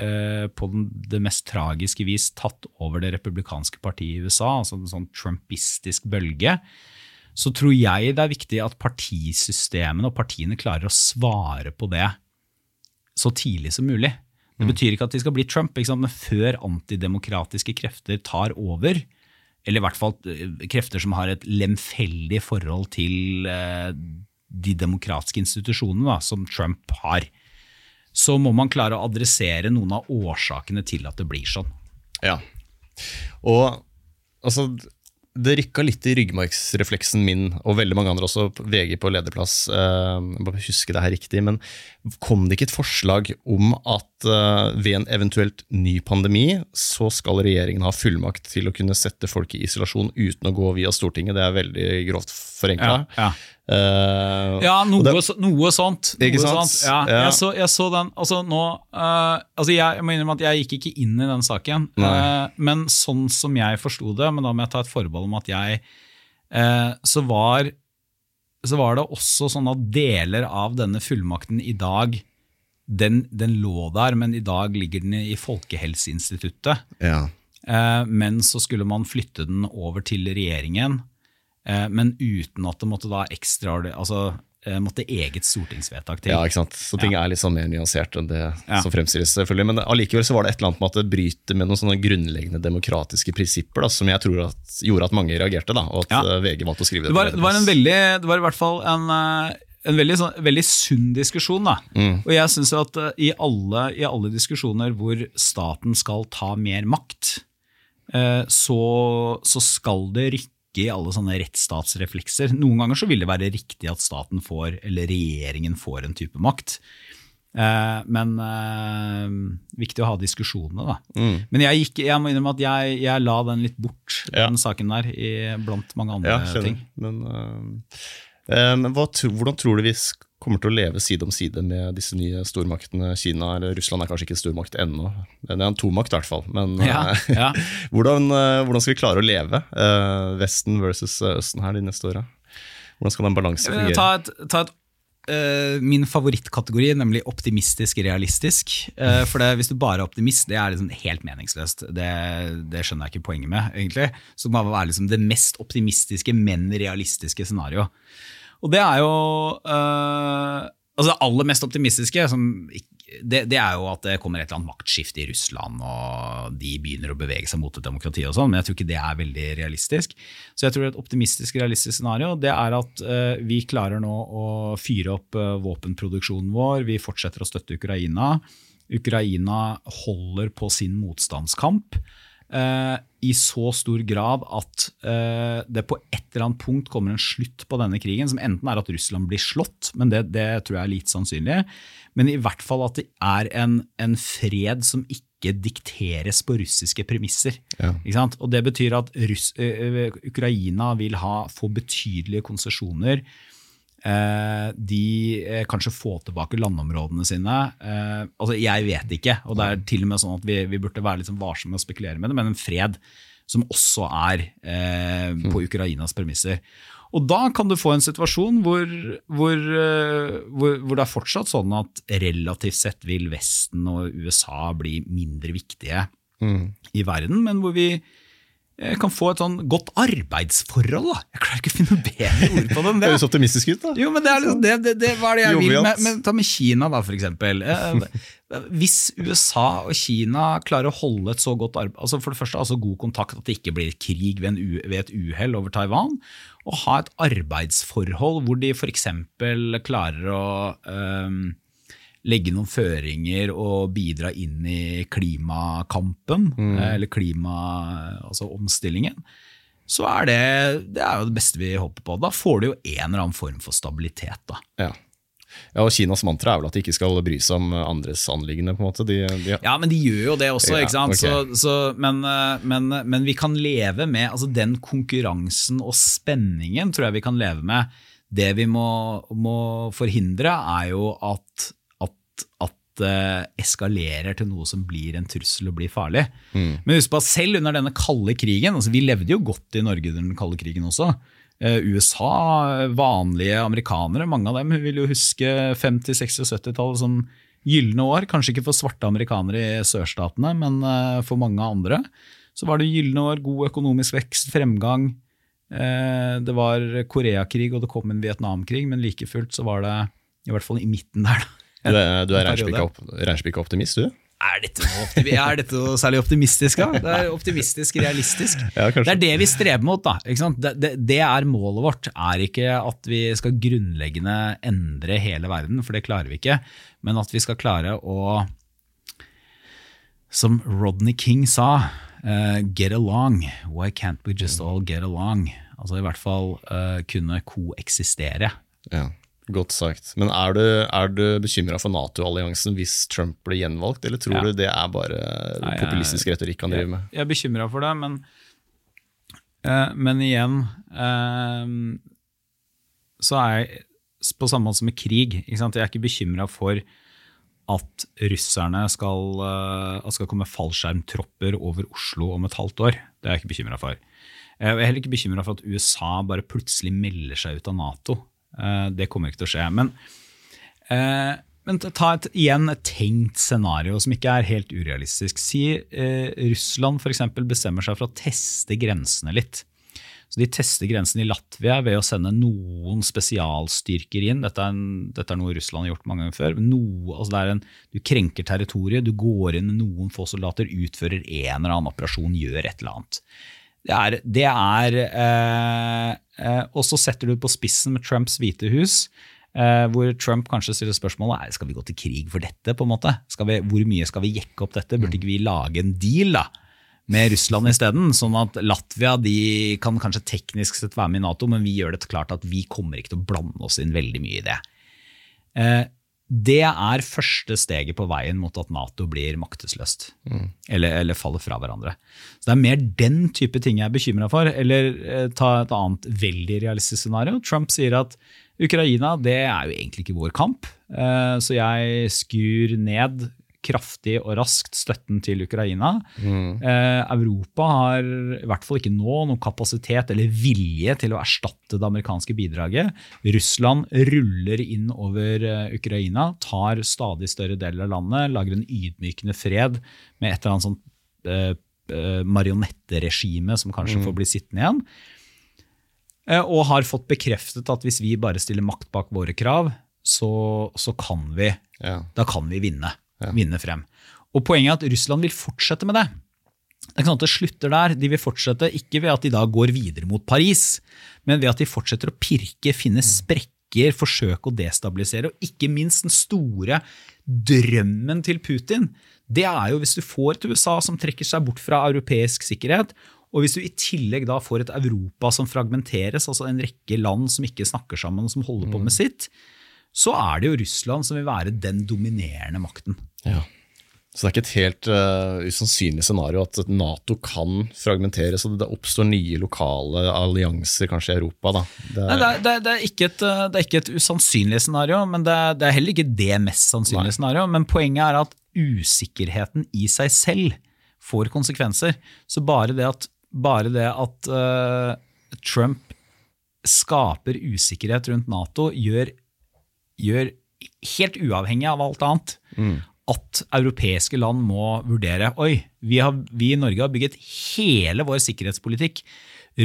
eh, på det mest tragiske vis tatt over det republikanske partiet i USA, altså en sånn trumpistisk bølge, så tror jeg det er viktig at partisystemene og partiene klarer å svare på det så tidlig som mulig. Det betyr ikke at de skal bli Trump, men før antidemokratiske krefter tar over, eller i hvert fall eh, krefter som har et lemfeldig forhold til eh, de demokratiske institusjonene, da, som Trump har, så må man klare å adressere noen av årsakene til at det blir sånn. Ja. Og altså, det rykka litt i ryggmargsrefleksen min, og veldig mange andre også, VG på lederplass, eh, jeg må huske det her riktig, men kom det ikke et forslag om at eh, ved en eventuelt ny pandemi, så skal regjeringen ha fullmakt til å kunne sette folk i isolasjon uten å gå via Stortinget? Det er veldig grovt forenkla. ja. Eh, Ja, noe, det- noe sånt. Noe sånt. Ja, Ja. Jeg, så, jeg så den altså nå, uh, altså jeg, jeg må innrømme at jeg gikk ikke inn i den saken. Eh, men sånn som jeg forsto det, men da må jeg ta et forbehold om at jeg så, var, så var det også sånn at deler av denne fullmakten i dag den, den lå der, men i dag ligger den i Folkehelseinstituttet. ja. Eh, men så skulle man flytte den over til regjeringen, eh, men uten at det måtte da ekstra, altså eh, måtte eget stortingsvedtak til. Ja, ikke sant? Så ting er litt sånn mer nyansert enn det Ja. som fremstilles. selvfølgelig. Men allikevel så var det et eller annet med at det bryter med noen sånne grunnleggende demokratiske prinsipper da, som jeg tror at, gjorde at mange reagerte, da, og at Ja. eh, VG valgte å skrive det. Det var, det var en veldig, det var i hvert fall en, eh, en veldig, sånn, veldig sunn diskusjon. Da. Mm. Og jeg synes at eh, i alle, i alle diskusjoner hvor staten skal ta mer makt, eh, så, så skal det rykke i alle sånne rettsstatsreflekser. Noen ganger så vil det være riktig at staten får, eller regjeringen får en type makt. Eh, men eh, viktig å ha diskusjonene, da. Mm. Men jeg, gikk, jeg må innrømme at jeg, jeg la den litt bort, Ja. den saken der, i, blant mange andre Ja, ting. Men, hva, tro- hvordan tror du vi kommer til å leve side om side med disse nye stormaktene? Kina eller Russland er kanskje ikke en stormakt ennå. Det er en tomakt i hvert fall. Men Ja, eh, ja. hvordan, eh, hvordan skal vi klare å leve eh, Vesten versus eh, Østen her de neste åra? Hvordan skal den balansen fungere? Ta et, ta et eh, min favorittkategori, nemlig optimistisk-realistisk. Eh, for det, Hvis du bare er optimist, det er liksom helt meningsløst. Det, det skjønner jeg ikke poenget med, egentlig. Så det må være liksom det mest optimistiske, men realistiske scenario. Og det er jo eh, altså Det aller mest optimistiske som, det, det er jo at det kommer et eller annet maktskifte i Russland, og de begynner å bevege seg mot et demokrati og sånn, men jeg tror ikke det er veldig realistisk. Så jeg tror et optimistisk, realistisk scenario det er at eh, vi klarer nå å fyre opp eh, våpenproduksjonen vår, vi fortsetter å støtte Ukraina. Ukraina holder på sin motstandskamp eh, i så stor grad at uh, det på et eller annet punkt kommer en slutt på denne krigen, som enten er at Russland blir slått, men det, det tror jeg er lite sannsynlig, men i hvert fall at det er en, en fred som ikke dikteres på russiske premisser. Ja. Ikke sant? Og Det betyr at Russ, eh, Ukraina vil ha, få betydelige konsesjoner. Eh, de eh, kanskje få tilbake landområdene sine. Eh, altså Jeg vet ikke, og det er til og med sånn at vi, vi burde være litt sånn varsomme med å spekulere med det, men en fred som også er eh, på Ukrainas premisser. Og da kan du få en situasjon hvor, hvor, hvor, hvor det er fortsatt sånn at relativt sett vil Vesten og USA bli mindre viktige Mm. i verden, men hvor vi eh, kan få et sånn godt arbeidsforhold. Da. Jeg klarer ikke å finne bedre ord på det. enn Det høres optimistisk ut, da. Jo, men det er liksom, det, det, det, hva er det jeg vil med, med, Ta med Kina, da, for eksempel. Eh, Hvis USA og Kina klarer å holde et så godt arbeid altså For det første altså god kontakt, at det ikke blir krig ved, u- ved et uhell over Taiwan. Og ha et arbeidsforhold hvor de f.eks. klarer å eh, legge noen føringer og bidra inn i klimakampen, mm. eller klima, altså omstillingen, så er det, det er jo det beste vi håper på. Da får du jo en eller annen form for stabilitet. da. Ja. ja, og Kinas mantra er vel at de ikke skal bry seg om andres anliggende. på en måte. De, de, Ja, men de gjør jo det også, ikke sant? ok. Så, så, men, eh, men, men vi kan leve med altså den konkurransen og spenningen tror jeg vi kan leve med. Det vi må, må forhindre, er jo at, at, det eskalerer til noe som blir en trussel og blir farlig. Men husk på at selv under denne kalde krigen, altså vi levde jo godt i Norge under den kalde krigen også. Eh, USA, vanlige amerikanere, mange av dem vil jo huske 50-, 60- og 70-tallet som gylne år. Kanskje ikke for svarte amerikanere i sørstatene, men eh, for mange andre. Så var det gylne år, god økonomisk vekst, fremgang. Eh, Det var Koreakrig og det kom en Vietnamkrig, men like fullt så var det i hvert fall i midten der. da. Du er, du er reinspikka optimist, du? Er dette, er dette noe særlig optimistisk? Da? Det er optimistisk realistisk. Ja, det er det vi streber mot. Da? Det, det, det er målet vårt. er ikke at vi skal grunnleggende endre hele verden, for det klarer vi ikke. Men at vi skal klare å, som Rodney King sa, uh, get along. Why can't we just all get along? Altså i hvert fall uh, kunne koeksistere. Ja, Godt sagt. Men er du, er du bekymra for Nato-alliansen hvis Trump blir gjenvalgt, eller tror Ja. du det er bare Nei, jeg- populistisk retorikk han driver med? Jeg, jeg er bekymra for det, men, uh, men igjen uh, så er jeg på samme måte som med krig. Jeg er ikke bekymra for at russerne skal, uh, at skal komme fallskjermtropper over Oslo om et halvt år. Det er jeg ikke bekymra for. Jeg er heller ikke bekymra for at USA bare plutselig melder seg ut av Nato. Eh, Det kommer ikke til å skje. Men eh, Men ta et, igjen et tenkt scenario som ikke er helt urealistisk. Si eh, Russland for eksempel bestemmer seg for å teste grensene litt. Så De tester grensen i Latvia ved å sende noen spesialstyrker inn. Dette er, en, dette er noe Russland har gjort mange ganger før. Noe, altså en, du krenker territoriet, du går inn med noen få soldater, utfører en eller annen operasjon, gjør et eller annet. Det er, det er eh, eh, Og så setter du på spissen med Trumps hvite hus. Eh, hvor Trump kanskje stiller spørsmålet skal vi gå til krig for dette. på en måte? Vi, hvor mye skal vi jekke opp dette? Burde ikke vi lage en deal? da? med Russland isteden. Sånn at Latvia de kan kanskje teknisk sett være med i Nato, men vi gjør det klart at vi kommer ikke til å blande oss inn veldig mye i det. Det er første steget på veien mot at Nato blir maktesløst. Mm. Eller, eller, faller fra hverandre. Så Det er mer den type ting jeg er bekymra for. Eller eh, ta et annet veldig realistisk scenario. Trump sier at Ukraina det er jo egentlig ikke vår kamp, eh, så jeg skrur ned kraftig og raskt støtten til Ukraina. Mm. Eh, Europa har i hvert fall ikke nå noen kapasitet eller vilje til å erstatte det amerikanske bidraget. Russland ruller inn over eh, Ukraina, tar stadig større deler av landet, lager en ydmykende fred med et eller annet sånt eh, eh marionetteregime som kanskje mm. får bli sittende igjen. Eh, og har fått bekreftet at hvis vi bare stiller makt bak våre krav, så, så kan vi, ja. da kan vi vinne ja. vinne frem. Og Poenget er at Russland vil fortsette med det. Det er ikke sånn at det slutter der. De vil fortsette ikke ved at de da går videre mot Paris, men ved at de fortsetter å pirke, finne mm. sprekker, forsøke å destabilisere. Og ikke minst den store drømmen til Putin. Det er jo hvis du får et USA som trekker seg bort fra europeisk sikkerhet, og hvis du i tillegg da får et Europa som fragmenteres, altså en rekke land som ikke snakker sammen, som holder på med mm. sitt, så er det jo Russland som vil være den dominerende makten. Ja. Så det er ikke et helt uh, usannsynlig scenario at Nato kan fragmenteres og det oppstår nye lokale allianser kanskje i Europa? Da. Det, er, Nei, det, er, det, er ikke et, det er ikke et usannsynlig scenario, men det er, det er heller ikke det mest sannsynlige scenario. Men poenget er at usikkerheten i seg selv får konsekvenser. Så bare det at, bare det at uh, Trump skaper usikkerhet rundt Nato, gjør gjør, helt uavhengig av alt annet, mm. at europeiske land må vurdere Oi, vi, har, vi, i Norge har bygget hele vår sikkerhetspolitikk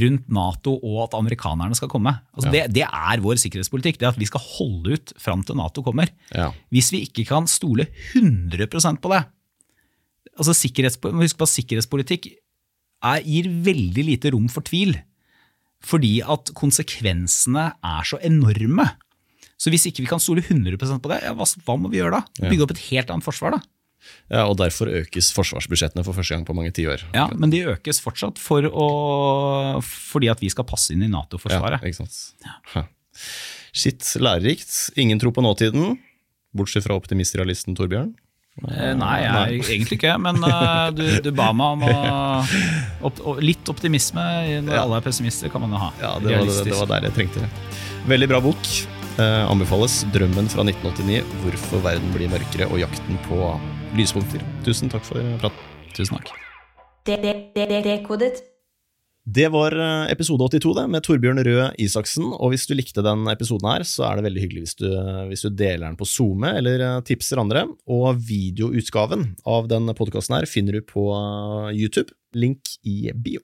rundt Nato og at amerikanerne skal komme. Altså ja. det, det, er vår sikkerhetspolitikk. Det at vi skal holde ut fram til Nato kommer. Ja. Hvis vi ikke kan stole 100% på det altså Husk på at sikkerhetspolitikk er, gir veldig lite rom for tvil. Fordi at konsekvensene er så enorme. Så hvis ikke vi kan stole 100% på det, ja, hva, hva, må vi gjøre da? Bygge opp et helt annet forsvar, da? Ja, og Derfor økes forsvarsbudsjettene for første gang på mange tiår. Ja, men de økes fortsatt for å, fordi at vi skal passe inn i Nato-forsvaret. Ja, ikke sant. Shit, lærerikt. Ingen tro på nåtiden, bortsett fra optimistrealisten Torbjørn. Eh, nei, jeg egentlig ikke, men uh, du, du, ba meg om å, opp, litt optimisme når ja. alle er pessimister, kan man jo ha. Ja, det var, det, det var der jeg trengte det. Veldig bra bok. Eh, anbefales 'Drømmen fra 1989', 'Hvorfor verden blir mørkere' og 'Jakten på lyspunkter'. Tusen takk for praten. Tusen takk. Det var eh, episode 82 det, med Torbjørn Røe Isaksen. og Hvis du likte den episoden, her, så er det veldig hyggelig hvis du, hvis du deler den på SoMe eller eh, tipser andre. Og videoutgaven av den podkasten finner du på YouTube. Link i bio.